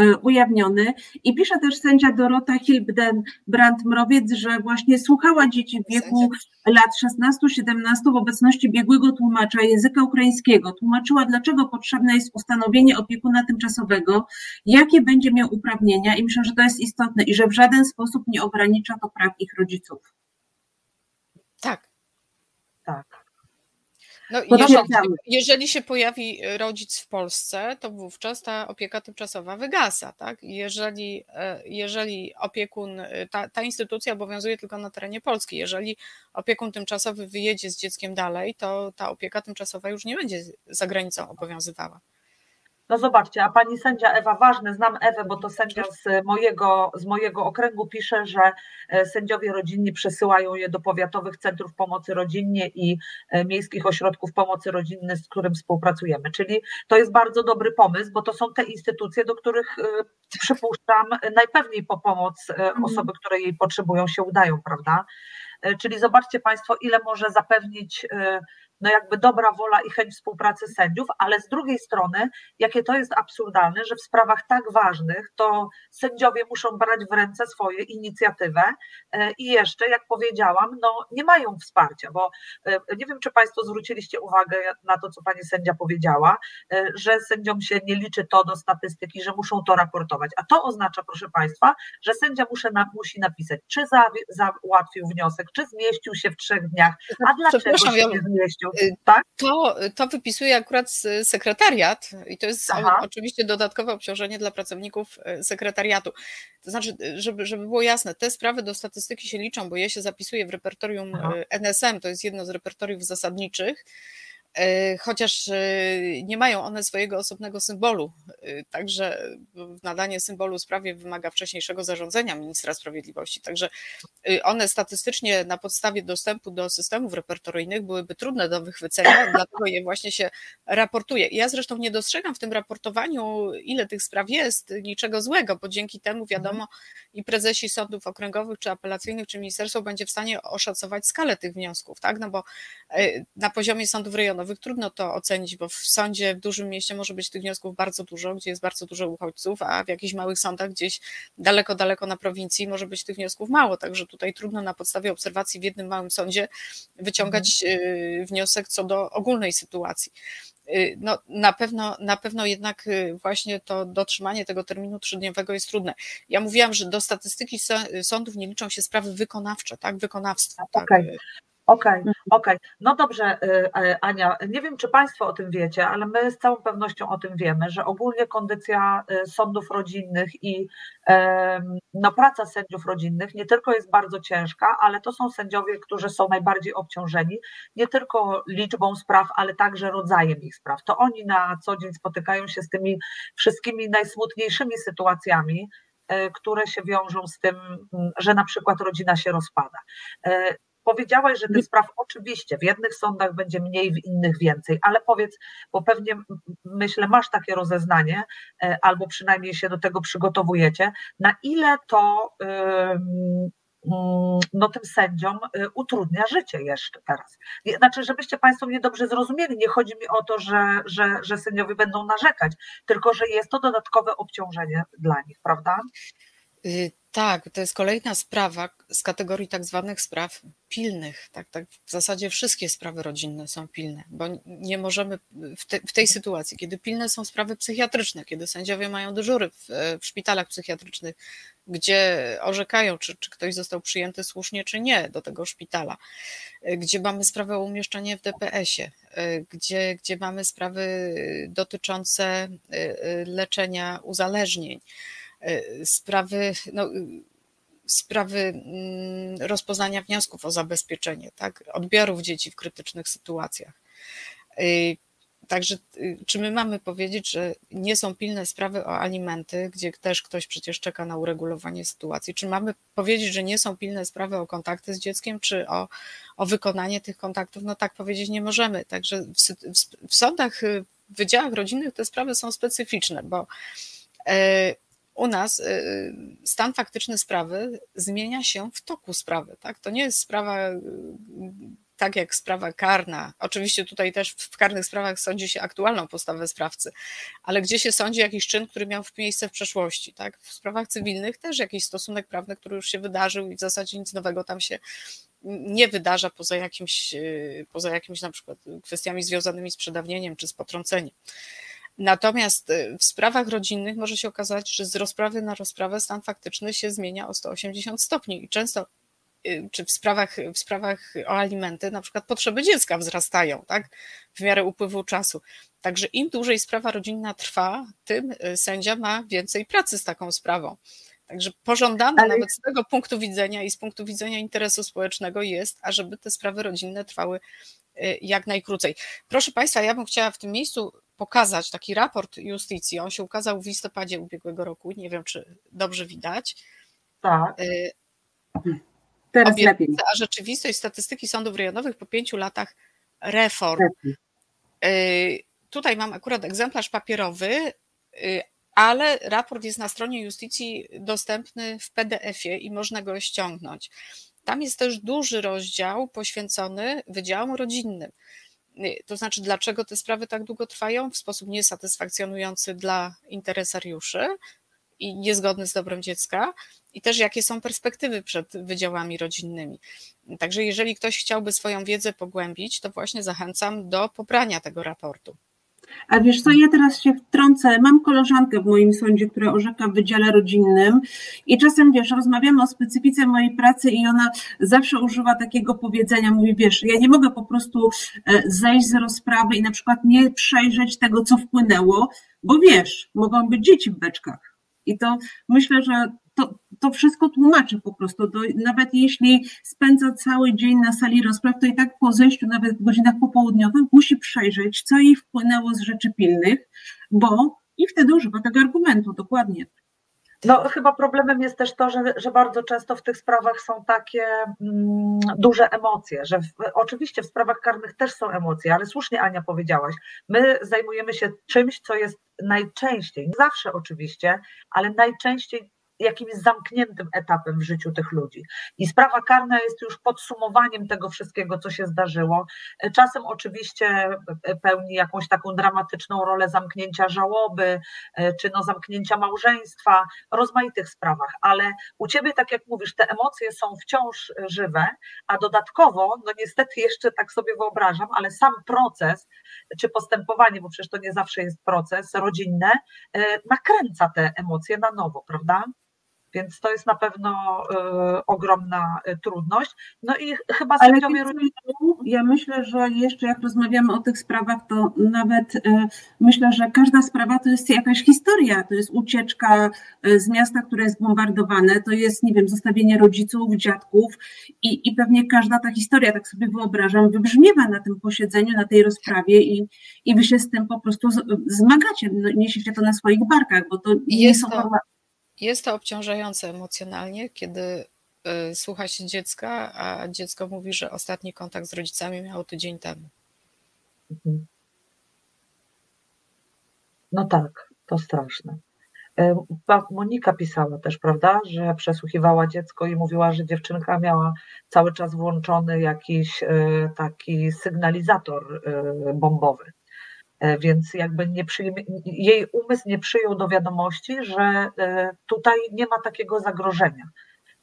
y, ujawniony. I pisze też sędzia Dorota Hilbden-Brandt-Mrowiec, że właśnie słuchała dzieci w wieku lat 16-17 w obecności biegłego tłumacza języka ukraińskiego. Tłumaczyła, dlaczego potrzebne jest ustanowienie opiekuna tymczasowego, jakie będzie miał uprawnienia i myślę, że to jest istotne i że w żaden sposób nie ogranicza to praw ich rodziców. Tak, tak. No, jeżeli, jeżeli, się pojawi rodzic w Polsce, to wówczas ta opieka tymczasowa wygasa. Tak? Jeżeli, e, jeżeli opiekun, ta, ta instytucja obowiązuje tylko na terenie Polski, jeżeli opiekun tymczasowy wyjedzie z dzieckiem dalej, to ta opieka tymczasowa już nie będzie za granicą obowiązywała. No zobaczcie, a pani sędzia Ewa, ważne, znam Ewę, bo to sędzia z mojego, z mojego okręgu pisze, że e, sędziowie rodzinni przesyłają je do powiatowych centrów pomocy rodzinnie i e, miejskich ośrodków pomocy rodzinnej, z którym współpracujemy. Czyli to jest bardzo dobry pomysł, bo to są te instytucje, do których e, przypuszczam najpewniej po pomoc mhm. osoby, które jej potrzebują, się udają, prawda? Czyli zobaczcie Państwo, ile może zapewnić no jakby dobra wola i chęć współpracy sędziów, ale z drugiej strony, jakie to jest absurdalne, że w sprawach tak ważnych to sędziowie muszą brać w ręce swoje inicjatywę i jeszcze, jak powiedziałam, no nie mają wsparcia, bo nie wiem, czy Państwo zwróciliście uwagę na to, co Pani sędzia powiedziała, że sędziom się nie liczy to do statystyki, że muszą to raportować, a to oznacza, proszę Państwa, że sędzia musi, musi napisać, czy załatwił wniosek, czy zmieścił się w trzech dniach, a dlaczego się nie zmieścił, tak? To, to wypisuje akurat sekretariat i to jest Aha. oczywiście dodatkowe obciążenie dla pracowników e, sekretariatu. To znaczy, żeby, żeby było jasne, te sprawy do statystyki się liczą, bo je się zapisuje w repertorium Aha. NSM, to jest jedno z repertoriów zasadniczych, chociaż e, nie mają one swojego osobnego symbolu. E, także nadanie symbolu sprawie wymaga wcześniejszego zarządzenia ministra sprawiedliwości. Także one statystycznie na podstawie dostępu do systemów repertoryjnych byłyby trudne do wychwycenia, dlatego je właśnie się raportuje. Ja zresztą nie dostrzegam w tym raportowaniu, ile tych spraw jest, niczego złego, bo dzięki temu wiadomo i prezesi sądów okręgowych, czy apelacyjnych, czy ministerstwo będzie w stanie oszacować skalę tych wniosków, tak? No bo na poziomie sądów rejonowych trudno to ocenić, bo w sądzie w dużym mieście może być tych wniosków bardzo dużo, gdzie jest bardzo dużo uchodźców, a w jakichś małych sądach gdzieś daleko, daleko na prowincji może być tych wniosków mało, także tutaj trudno na podstawie obserwacji w jednym małym sądzie wyciągać mhm. y, wniosek co do ogólnej sytuacji y, no, na pewno, na pewno jednak y, właśnie to dotrzymanie tego terminu trzydniowego jest trudne. Ja mówiłam, że do statystyki sądów nie liczą się sprawy wykonawcze, tak, wykonawstwo. Okay. Tak. Okej, okay, mhm. okej. Okay. No dobrze, y, y, Ania, nie wiem, czy Państwo o tym wiecie, ale my z całą pewnością o tym wiemy, że ogólnie kondycja y, sądów rodzinnych i no, praca sędziów rodzinnych nie tylko jest bardzo ciężka, ale to są sędziowie, którzy są najbardziej obciążeni, nie tylko liczbą spraw, ale także rodzajem ich spraw. To oni na co dzień spotykają się z tymi wszystkimi najsmutniejszymi sytuacjami, które się wiążą z tym, że na przykład rodzina się rozpada. Powiedziałaś, że tych spraw oczywiście w jednych sądach będzie mniej, w innych więcej, ale powiedz, bo pewnie myślę, masz takie rozeznanie, e, albo przynajmniej się do tego przygotowujecie, na ile to no, tym sędziom e, utrudnia życie jeszcze teraz. Znaczy, żebyście Państwo mnie dobrze zrozumieli, nie chodzi mi o to, że, że, że sędziowie będą narzekać, tylko że jest to dodatkowe obciążenie dla nich, prawda? Y, tak, to jest kolejna sprawa z kategorii tak zwanych spraw pilnych. Tak, tak, w zasadzie wszystkie sprawy rodzinne są pilne, bo nie możemy w, te, w tej sytuacji, kiedy pilne są sprawy psychiatryczne, kiedy sędziowie mają dyżury w, w szpitalach psychiatrycznych, gdzie orzekają, czy, czy ktoś został przyjęty słusznie, czy nie do tego szpitala, gdzie mamy sprawę o umieszczenie w DPS-ie, gdzie, gdzie mamy sprawy dotyczące y, y, leczenia uzależnień sprawy, no, sprawy mm, rozpoznania wniosków o zabezpieczenie, tak, odbiorów dzieci w krytycznych sytuacjach. E, także y, czy my mamy powiedzieć, że nie są pilne sprawy o alimenty, gdzie też ktoś przecież czeka na uregulowanie sytuacji? Czy mamy powiedzieć, że nie są pilne sprawy o kontakty z dzieckiem, czy o, o wykonanie tych kontaktów? No tak powiedzieć nie możemy. Także w, w, w sądach, w wydziałach rodzinnych te sprawy są specyficzne, bo e, u nas y, stan faktyczny sprawy zmienia się w toku sprawy. Tak? To nie jest sprawa y, tak jak sprawa karna. Oczywiście tutaj też w karnych sprawach sądzi się aktualną postawę sprawcy, ale gdzie się sądzi jakiś czyn, który miał miejsce w przeszłości. Tak? W sprawach cywilnych też jakiś stosunek prawny, który już się wydarzył i w zasadzie nic nowego tam się nie wydarza poza jakimś, y, poza jakimiś na przykład kwestiami związanymi z przedawnieniem czy z potrąceniem. Natomiast y, w sprawach rodzinnych może się okazać, że z rozprawy na rozprawę stan faktyczny się zmienia o 180 stopni i często y, czy w sprawach, w sprawach o alimenty, na przykład potrzeby dziecka wzrastają, tak, w miarę upływu czasu. Także im dłużej sprawa rodzinna trwa, tym y, sędzia ma więcej pracy z taką sprawą. Także pożądane Ale... nawet z tego punktu widzenia i z punktu widzenia interesu społecznego jest, ażeby te sprawy rodzinne trwały jak najkrócej. Proszę Państwa, ja bym chciała w tym miejscu pokazać taki raport justycji. On się ukazał w listopadzie ubiegłego roku. Nie wiem, czy dobrze widać. Tak. Y, Teraz lepiej. A rzeczywistość statystyki sądów rejonowych po pięciu latach reform. Y, tutaj mam akurat egzemplarz papierowy, y, ale raport jest na stronie justycji dostępny w PDF-ie i można go ściągnąć. Tam jest też duży rozdział poświęcony wydziałom rodzinnym. To znaczy, dlaczego te sprawy tak długo trwają w sposób niesatysfakcjonujący dla interesariuszy i niezgodny z dobrem dziecka, i też jakie są perspektywy przed wydziałami rodzinnymi. Także jeżeli ktoś chciałby swoją wiedzę pogłębić, to właśnie zachęcam do pobrania tego raportu. A wiesz co, ja teraz się wtrącę. Mam koleżankę w moim sądzie, która orzeka w wydziale rodzinnym i czasem, wiesz, rozmawiamy o specyfice mojej pracy i ona zawsze używa takiego powiedzenia, mówi, wiesz, ja nie mogę po prostu e, zejść z rozprawy i na przykład nie przejrzeć tego, co wpłynęło, bo wiesz, mogą być dzieci w beczkach. I to myślę, że to, to wszystko tłumaczy po prostu. Nawet jeśli spędza cały dzień na sali rozpraw, to i tak po zejściu, nawet w godzinach popołudniowych, musi przejrzeć, co jej wpłynęło z rzeczy pilnych, bo i wtedy używa tego argumentu, dokładnie. No, chyba problemem jest też to, że, że bardzo często w tych sprawach są takie mm, duże emocje, że w, oczywiście w sprawach karnych też są emocje, ale słusznie Ania powiedziałaś, my zajmujemy się czymś, co jest najczęściej, nie zawsze oczywiście, ale najczęściej jakimś zamkniętym etapem w życiu tych ludzi. I sprawa karna jest już podsumowaniem tego wszystkiego, co się zdarzyło. Czasem oczywiście pełni jakąś taką dramatyczną rolę zamknięcia żałoby, czy no zamknięcia małżeństwa, rozmaitych sprawach, ale u ciebie, tak jak mówisz, te emocje są wciąż żywe, a dodatkowo, no niestety jeszcze tak sobie wyobrażam, ale sam proces, czy postępowanie, bo przecież to nie zawsze jest proces rodzinne, nakręca te emocje na nowo, prawda? Więc to jest na pewno y, ogromna y, trudność. No i chyba sędziowie Ale Ja myślę, że jeszcze jak rozmawiamy o tych sprawach, to nawet y, myślę, że każda sprawa to jest jakaś historia. To jest ucieczka z miasta, które jest bombardowane, to jest, nie wiem, zostawienie rodziców, dziadków i, i pewnie każda ta historia, tak sobie wyobrażam, wybrzmiewa na tym posiedzeniu, na tej rozprawie i, i wy się z tym po prostu zmagacie, no, niesiecie to na swoich barkach, bo to nie są to... Jest to obciążające emocjonalnie, kiedy y, słucha się dziecka, a dziecko mówi, że ostatni kontakt z rodzicami miało tydzień temu. Mhm. No tak, to straszne. E, Monika pisała też, prawda, że przesłuchiwała dziecko i mówiła, że dziewczynka miała cały czas włączony jakiś e, taki sygnalizator e, bombowy. E, więc jakby nie przyjmie, jej umysł nie przyjął do wiadomości, że e, tutaj nie ma takiego zagrożenia.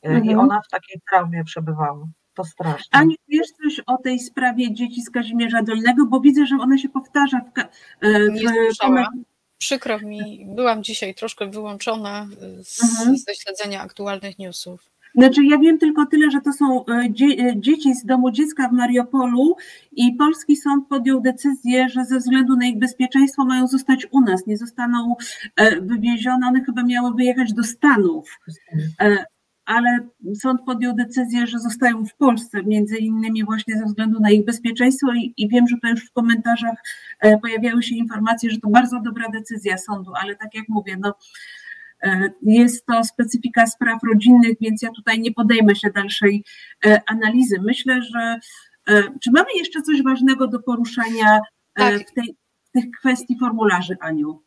E, mhm. I ona w takiej traumie przebywała. To straszne. Ani wiesz coś o tej sprawie dzieci z Kazimierza Dolnego, bo widzę, że ona się powtarza w, w. Przykro mi, byłam dzisiaj troszkę wyłączona z, mhm. ze śledzenia aktualnych newsów. Znaczy, ja wiem tylko tyle, że to są e, e, dzieci z domu dziecka w Mariupolu i polski sąd podjął decyzję, że ze względu na ich bezpieczeństwo mają zostać u nas, nie zostaną e, wywiezione, one chyba miały wyjechać do Stanów. Ale sąd podjął decyzję, że zostają w Polsce, między innymi właśnie ze względu na ich bezpieczeństwo i, i wiem, że to już w komentarzach pojawiały się informacje, że to bardzo dobra decyzja sądu, ale tak jak mówię, no jest to specyfika spraw rodzinnych, więc ja tutaj nie podejmę się dalszej e, analizy. Myślę, że e, czy mamy jeszcze coś ważnego do poruszenia tak. w, tej, w tych kwestii formularzy, Aniu?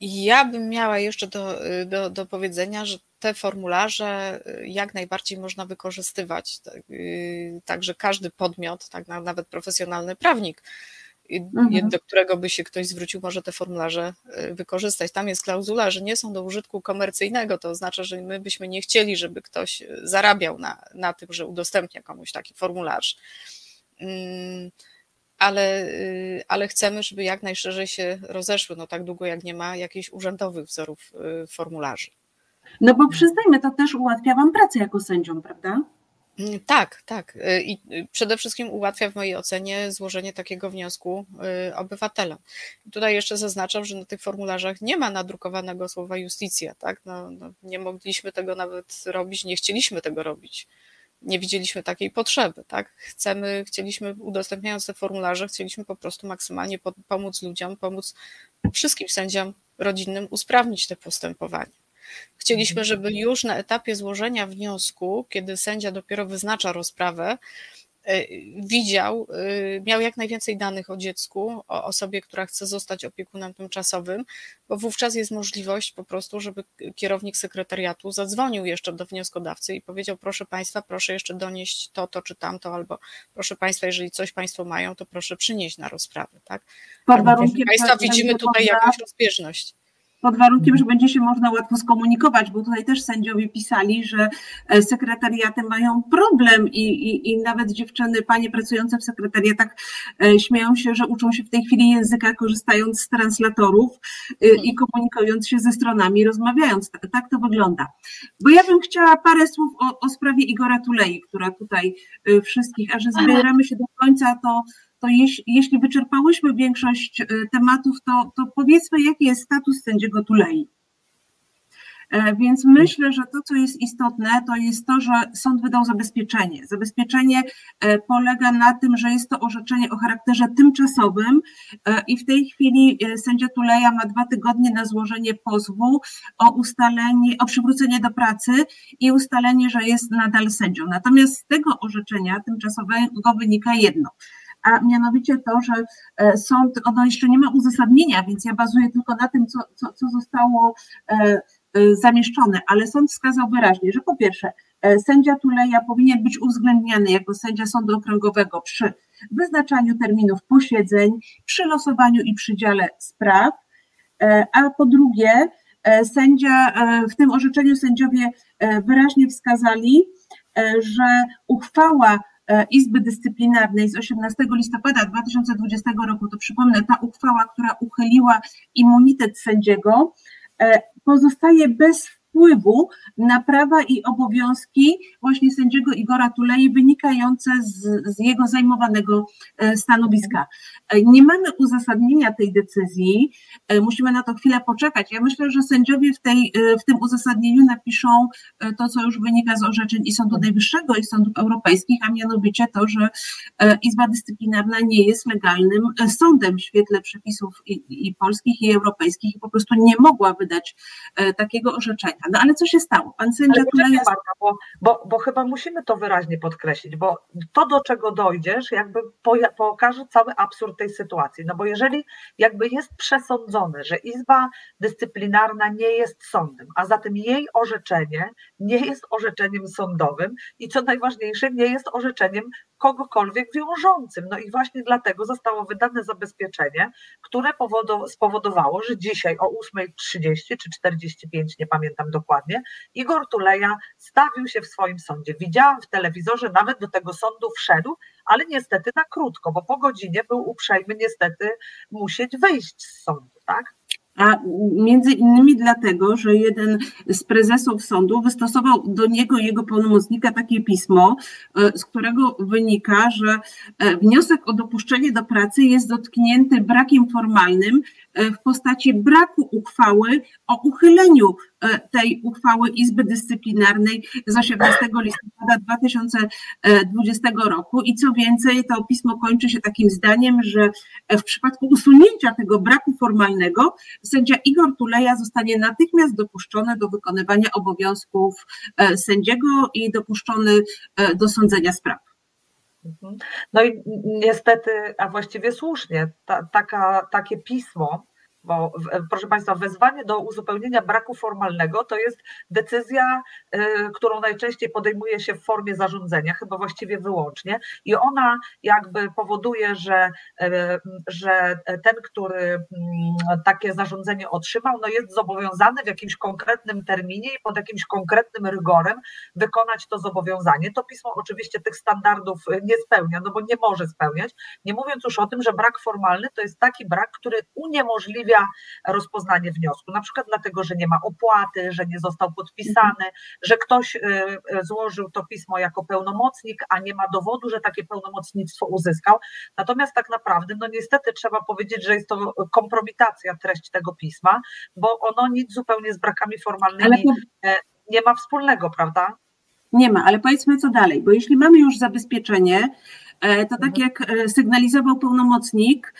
Ja bym miała jeszcze do, do, do powiedzenia, że te formularze jak najbardziej można wykorzystywać. Tak, także każdy podmiot, tak nawet profesjonalny prawnik, mhm. do którego by się ktoś zwrócił, może te formularze y, wykorzystać. Tam jest klauzula, że nie są do użytku komercyjnego, to oznacza, że my byśmy nie chcieli, żeby ktoś y, zarabiał na, na tym, że udostępnia komuś taki formularz. Mm, ale, y, ale chcemy, żeby jak najszerzej się rozeszły, no tak długo jak nie ma jakichś urzędowych wzorów formularzy. No bo przyznajmy, to też ułatwia Wam pracę jako sędziom, prawda? Mm, tak, tak. Y, I y, przede wszystkim ułatwia w mojej ocenie złożenie takiego wniosku y, obywatelom. tutaj jeszcze zaznaczam, że na tych formularzach nie ma nadrukowanego słowa justicja, tak? No, no, nie mogliśmy tego nawet robić, nie chcieliśmy tego robić. Nie widzieliśmy takiej potrzeby, tak? Chcemy, chcieliśmy, udostępniając te formularze, chcieliśmy po prostu maksymalnie pomóc ludziom, pomóc wszystkim sędziom rodzinnym usprawnić te postępowanie. Chcieliśmy, żeby już na etapie złożenia wniosku, kiedy sędzia dopiero wyznacza rozprawę, widział, miał jak najwięcej danych o dziecku, o osobie, która chce zostać opiekunem tymczasowym, bo wówczas jest możliwość po prostu, żeby kierownik sekretariatu zadzwonił jeszcze do wnioskodawcy i powiedział: Proszę Państwa, proszę jeszcze donieść to, to czy tamto, albo proszę Państwa, jeżeli coś Państwo mają, to proszę przynieść na rozprawę. Tak? Pod warunkiem, Państwa, widzimy tutaj jakąś rozbieżność pod warunkiem, że będzie się można łatwo skomunikować, bo tutaj też sędziowie pisali, że e, sekretariaty mają problem i, i, i nawet dziewczyny, panie pracujące w sekretariatach e, śmieją się, że uczą się w tej chwili języka korzystając z translatorów e, i komunikując się ze stronami, rozmawiając. Tak to wygląda. Bo ja bym chciała parę słów o, o sprawie Igora Tulei, która tutaj wszystkich, a że zbieramy się do końca, to to jeśli, jeśli wyczerpałyśmy większość e, tematów, to, to powiedzmy, jaki jest status sędziego Tulei. E, więc myślę, że to, co jest istotne, to jest to, że sąd wydał zabezpieczenie. Zabezpieczenie e, polega na tym, że jest to orzeczenie o charakterze tymczasowym i w tej chwili sędzia Tuleja ma dwa tygodnie na złożenie pozwu o ustalenie, o przywrócenie do pracy i ustalenie, że jest nadal sędzią. Natomiast z tego orzeczenia tymczasowego wynika jedno – a mianowicie to, że e, sąd, ono jeszcze nie ma uzasadnienia, więc ja bazuję tylko na tym, co, co, co zostało e, e, zamieszczone, ale sąd wskazał wyraźnie, że po pierwsze, sędzia Tuleja powinien być uwzględniany jako sędzia sądu okręgowego przy wyznaczaniu terminów posiedzeń, przy losowaniu i przydziale spraw, a po drugie, sędzia, w tym orzeczeniu sędziowie wyraźnie wskazali, że uchwała Izby Dyscyplinarnej z 18 listopada 2020 roku, to przypomnę, ta uchwała, która uchyliła immunitet sędziego, e, pozostaje bez wpływu na prawa i obowiązki właśnie sędziego Igora Tulei wynikające z, z jego zajmowanego e, stanowiska. E, nie mamy uzasadnienia tej decyzji, e, musimy na to chwilę poczekać. Ja myślę, że sędziowie w, tej, w tym uzasadnieniu napiszą to, co już wynika z orzeczeń i Sądu Najwyższego, i Sądów Europejskich, a mianowicie to, że Izba Dyscyplinarna nie jest legalnym sądem w świetle przepisów i, i polskich, i europejskich i po prostu nie mogła wydać takiego orzeczenia. No ale co się stało? Pan sędzia tutaj jest... Marta, bo, bo, bo chyba musimy to wyraźnie podkreślić, bo to do czego dojdziesz jakby pokaże cały absurd tej sytuacji, no bo jeżeli jakby jest przesądzone, że Izba Dyscyplinarna nie jest sądem, a zatem jej orzeczenie nie jest orzeczeniem sądowym i co najważniejsze nie jest orzeczeniem kogokolwiek wiążącym. No i właśnie dlatego zostało wydane zabezpieczenie, które spowodowało, że dzisiaj o 8.30 czy 45, nie pamiętam dokładnie, Igor Tuleja stawił się w swoim sądzie. Widziałam w telewizorze, nawet do tego sądu wszedł, ale niestety na krótko, bo po godzinie był uprzejmy niestety musieć wyjść z sądu, tak? A między innymi dlatego, że jeden z prezesów sądu wystosował do niego jego pełnomocnika takie pismo, e, z którego wynika, że e, wniosek o dopuszczenie do pracy jest dotknięty brakiem formalnym e, w postaci braku uchwały o uchyleniu tej uchwały Izby Dyscyplinarnej z 18 listopada 2020 roku. I co więcej, to pismo kończy się takim zdaniem, że w przypadku usunięcia tego braku formalnego sędzia Igor Tuleja zostanie natychmiast dopuszczony do wykonywania obowiązków e, sędziego i dopuszczony e, do sądzenia spraw. Mhm. No i niestety, a właściwie słusznie, ta, taka, takie pismo bo proszę Państwa, wezwanie do uzupełnienia braku formalnego to jest decyzja, y, którą najczęściej podejmuje się w formie zarządzenia, chyba właściwie wyłącznie, i ona jakby powoduje, że, y, że ten, który mm, takie zarządzenie otrzymał, no jest zobowiązany w jakimś konkretnym terminie i pod jakimś konkretnym rygorem wykonać to zobowiązanie. To pismo oczywiście tych standardów nie spełnia, no bo nie może spełniać, nie mówiąc już o tym, że brak formalny to jest taki brak, który uniemożliwia rozpoznanie wniosku, na przykład dlatego, że nie ma opłaty, że nie został podpisany, że ktoś y, y, złożył to pismo jako pełnomocnik, a nie ma dowodu, że takie pełnomocnictwo uzyskał. Natomiast tak naprawdę, no niestety trzeba powiedzieć, że jest to kompromitacja treść tego pisma, bo ono nic zupełnie z brakami formalnymi to... E, nie ma wspólnego, prawda? Nie ma, ale powiedzmy co dalej, bo jeśli mamy już zabezpieczenie, e, to tak mhm. jak e, sygnalizował pełnomocnik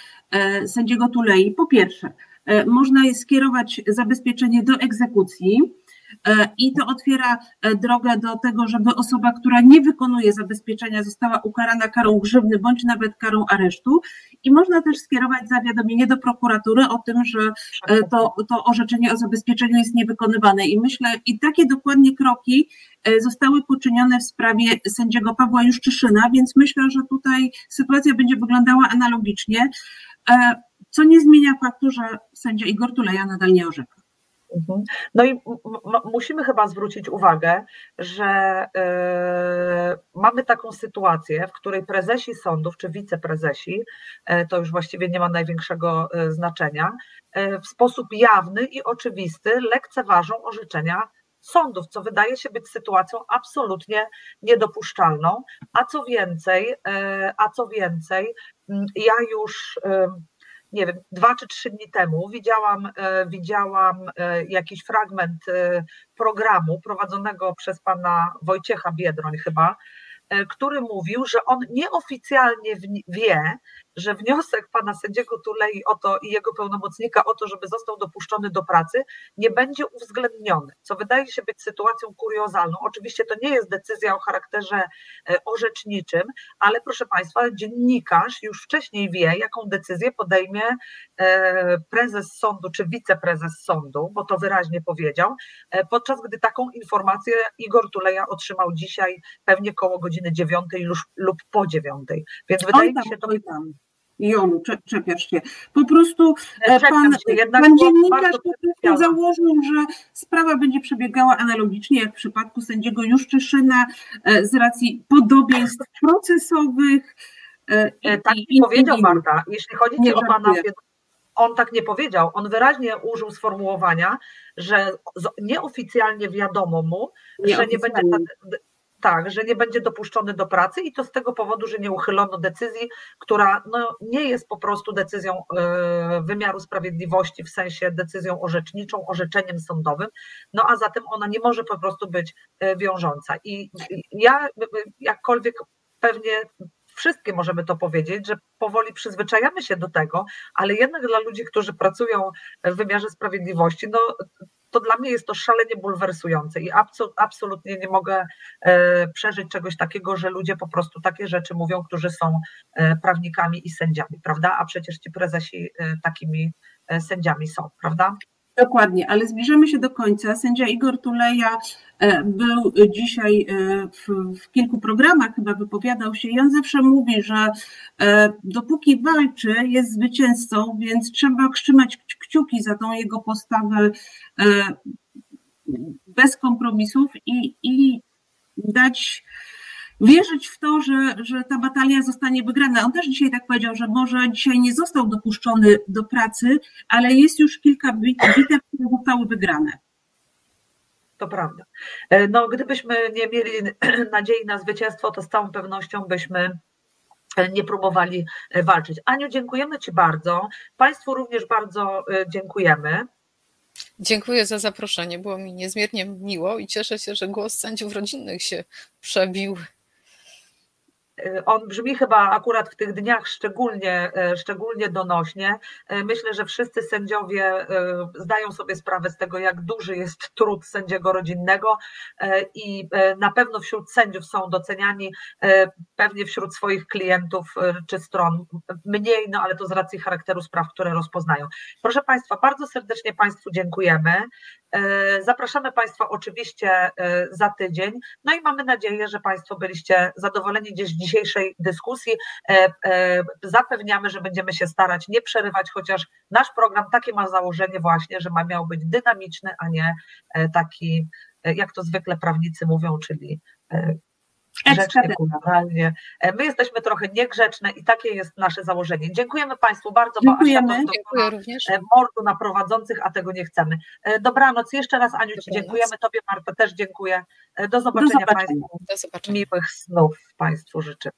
sędziego Tulei, po pierwsze, E, można skierować zabezpieczenie do egzekucji, i to otwiera drogę do tego, żeby osoba, która nie wykonuje zabezpieczenia, została ukarana karą grzywny bądź nawet karą aresztu. I można też skierować zawiadomienie do prokuratury o tym, że to, to orzeczenie o zabezpieczeniu jest niewykonywane. I myślę, i takie dokładnie kroki zostały poczynione w sprawie sędziego Pawła Juszczyszyna, więc myślę, że tutaj sytuacja będzie wyglądała analogicznie, co nie zmienia faktu, że sędzia Igor Tuleja nadal nie orzeka. Mhm. No i musimy chyba zwrócić uwagę, że y, mamy taką sytuację, w której prezesi sądów czy wiceprezesi, y, to już właściwie nie ma największego y, znaczenia, w sposób jawny i oczywisty lekceważą orzeczenia sądów, co wydaje się być sytuacją absolutnie niedopuszczalną. A co więcej, a co więcej, ja już nie wiem, dwa czy trzy dni temu widziałam, e, widziałam e, jakiś fragment e, programu prowadzonego przez pana Wojciecha Biedroń chyba, który mówił, że on nieoficjalnie wie, że wniosek pana sędziego Tulei o to i jego pełnomocnika o to, żeby został dopuszczony do pracy, nie będzie uwzględniony, co wydaje się być sytuacją kuriozalną. Oczywiście to nie jest decyzja o charakterze e, orzeczniczym, ale proszę państwa, dziennikarz już wcześniej wie, jaką decyzję podejmie e, prezes sądu czy wiceprezes sądu, bo to wyraźnie powiedział, e, podczas gdy taką informację Igor Tuleja otrzymał dzisiaj pewnie koło godziny dziewiątej lub po dziewiątej. Więc wydaje mi się to. Jolu, czepiasz się. Po prostu e, pan, pan dziennikarz po prostu założył, że sprawa będzie przebiegała analogicznie jak w przypadku sędziego Juszczyszyna e, z racji podobieństw procesowych. E, tak i, powiedział Marta, jeśli chodzi o pana on tak nie powiedział. On wyraźnie użył sformułowania, że nieoficjalnie wiadomo mu, że nie będzie tak, że nie będzie dopuszczony do pracy i to z tego powodu, że nie uchylono decyzji, która no, nie jest po prostu decyzją e, wymiaru sprawiedliwości, w sensie decyzją orzeczniczą, orzeczeniem sądowym, no a zatem ona nie może po prostu być e, wiążąca. I ja jakkolwiek pewnie wszystkie możemy to powiedzieć, że powoli przyzwyczajamy się do tego, ale jednak dla ludzi, którzy pracują w wymiarze sprawiedliwości, no to dla mnie jest to szalenie bulwersujące i absolutnie nie mogę e, przeżyć czegoś takiego, że ludzie po prostu takie rzeczy mówią, którzy są e, prawnikami i sędziami, prawda? A przecież ci prezesi e, takimi sędziami są, prawda? Dokładnie, ale zbliżamy się do końca. Sędzia Igor Tuleja był dzisiaj w, w, kilku programach, chyba wypowiadał się i on zawsze mówi, że dopóki walczy, jest zwycięzcą, więc trzeba trzymać kciuki za tą jego postawę bez kompromisów i, i dać wierzyć w to, że, że ta batalia zostanie wygrana. On też dzisiaj tak powiedział, że może dzisiaj nie został dopuszczony do pracy, ale jest już kilka bitew, które zostały wygrane. To prawda. E, no, gdybyśmy nie mieli nadziei na zwycięstwo, to z całą pewnością byśmy e, nie próbowali e, walczyć. Aniu, dziękujemy Ci bardzo. Państwu również bardzo dziękujemy. Dziękuję za zaproszenie. Było mi niezmiernie miło i cieszę się, że głos sędziów rodzinnych się przebił on brzmi chyba akurat w tych dniach szczególnie, y, szczególnie donośnie. Y, myślę, że wszyscy sędziowie zdają sobie sprawę z tego, jak duży jest trud sędziego rodzinnego i na pewno wśród sędziów są doceniani, pewnie wśród swoich klientów czy stron mniej, no ale to z racji charakteru spraw, które rozpoznają. Proszę Państwa, bardzo serdecznie Państwu dziękujemy. Zapraszamy Państwa oczywiście za tydzień. No i mamy nadzieję, że Państwo byliście zadowoleni gdzieś z dzisiejszej dyskusji. E, zapewniamy, że będziemy się starać nie przerywać, chociaż nasz program takie ma założenie właśnie, że ma miał być dynamiczny, a nie taki, jak to zwykle prawnicy mówią, czyli grzecznie, kulturalnie. E, my jesteśmy trochę niegrzeczne i takie jest nasze założenie. Dziękujemy Państwu bardzo, Dziękujemy. bo Asia Dziękuję również. E, mordu na prowadzących, a tego nie chcemy. E, dobranoc. Jeszcze raz Aniu Ci dziękujemy, Tobie Marta też dziękuję. Do zobaczenia, Do zobaczenia. Państwu. Do zobaczenia. Miłych snów Państwu życzę.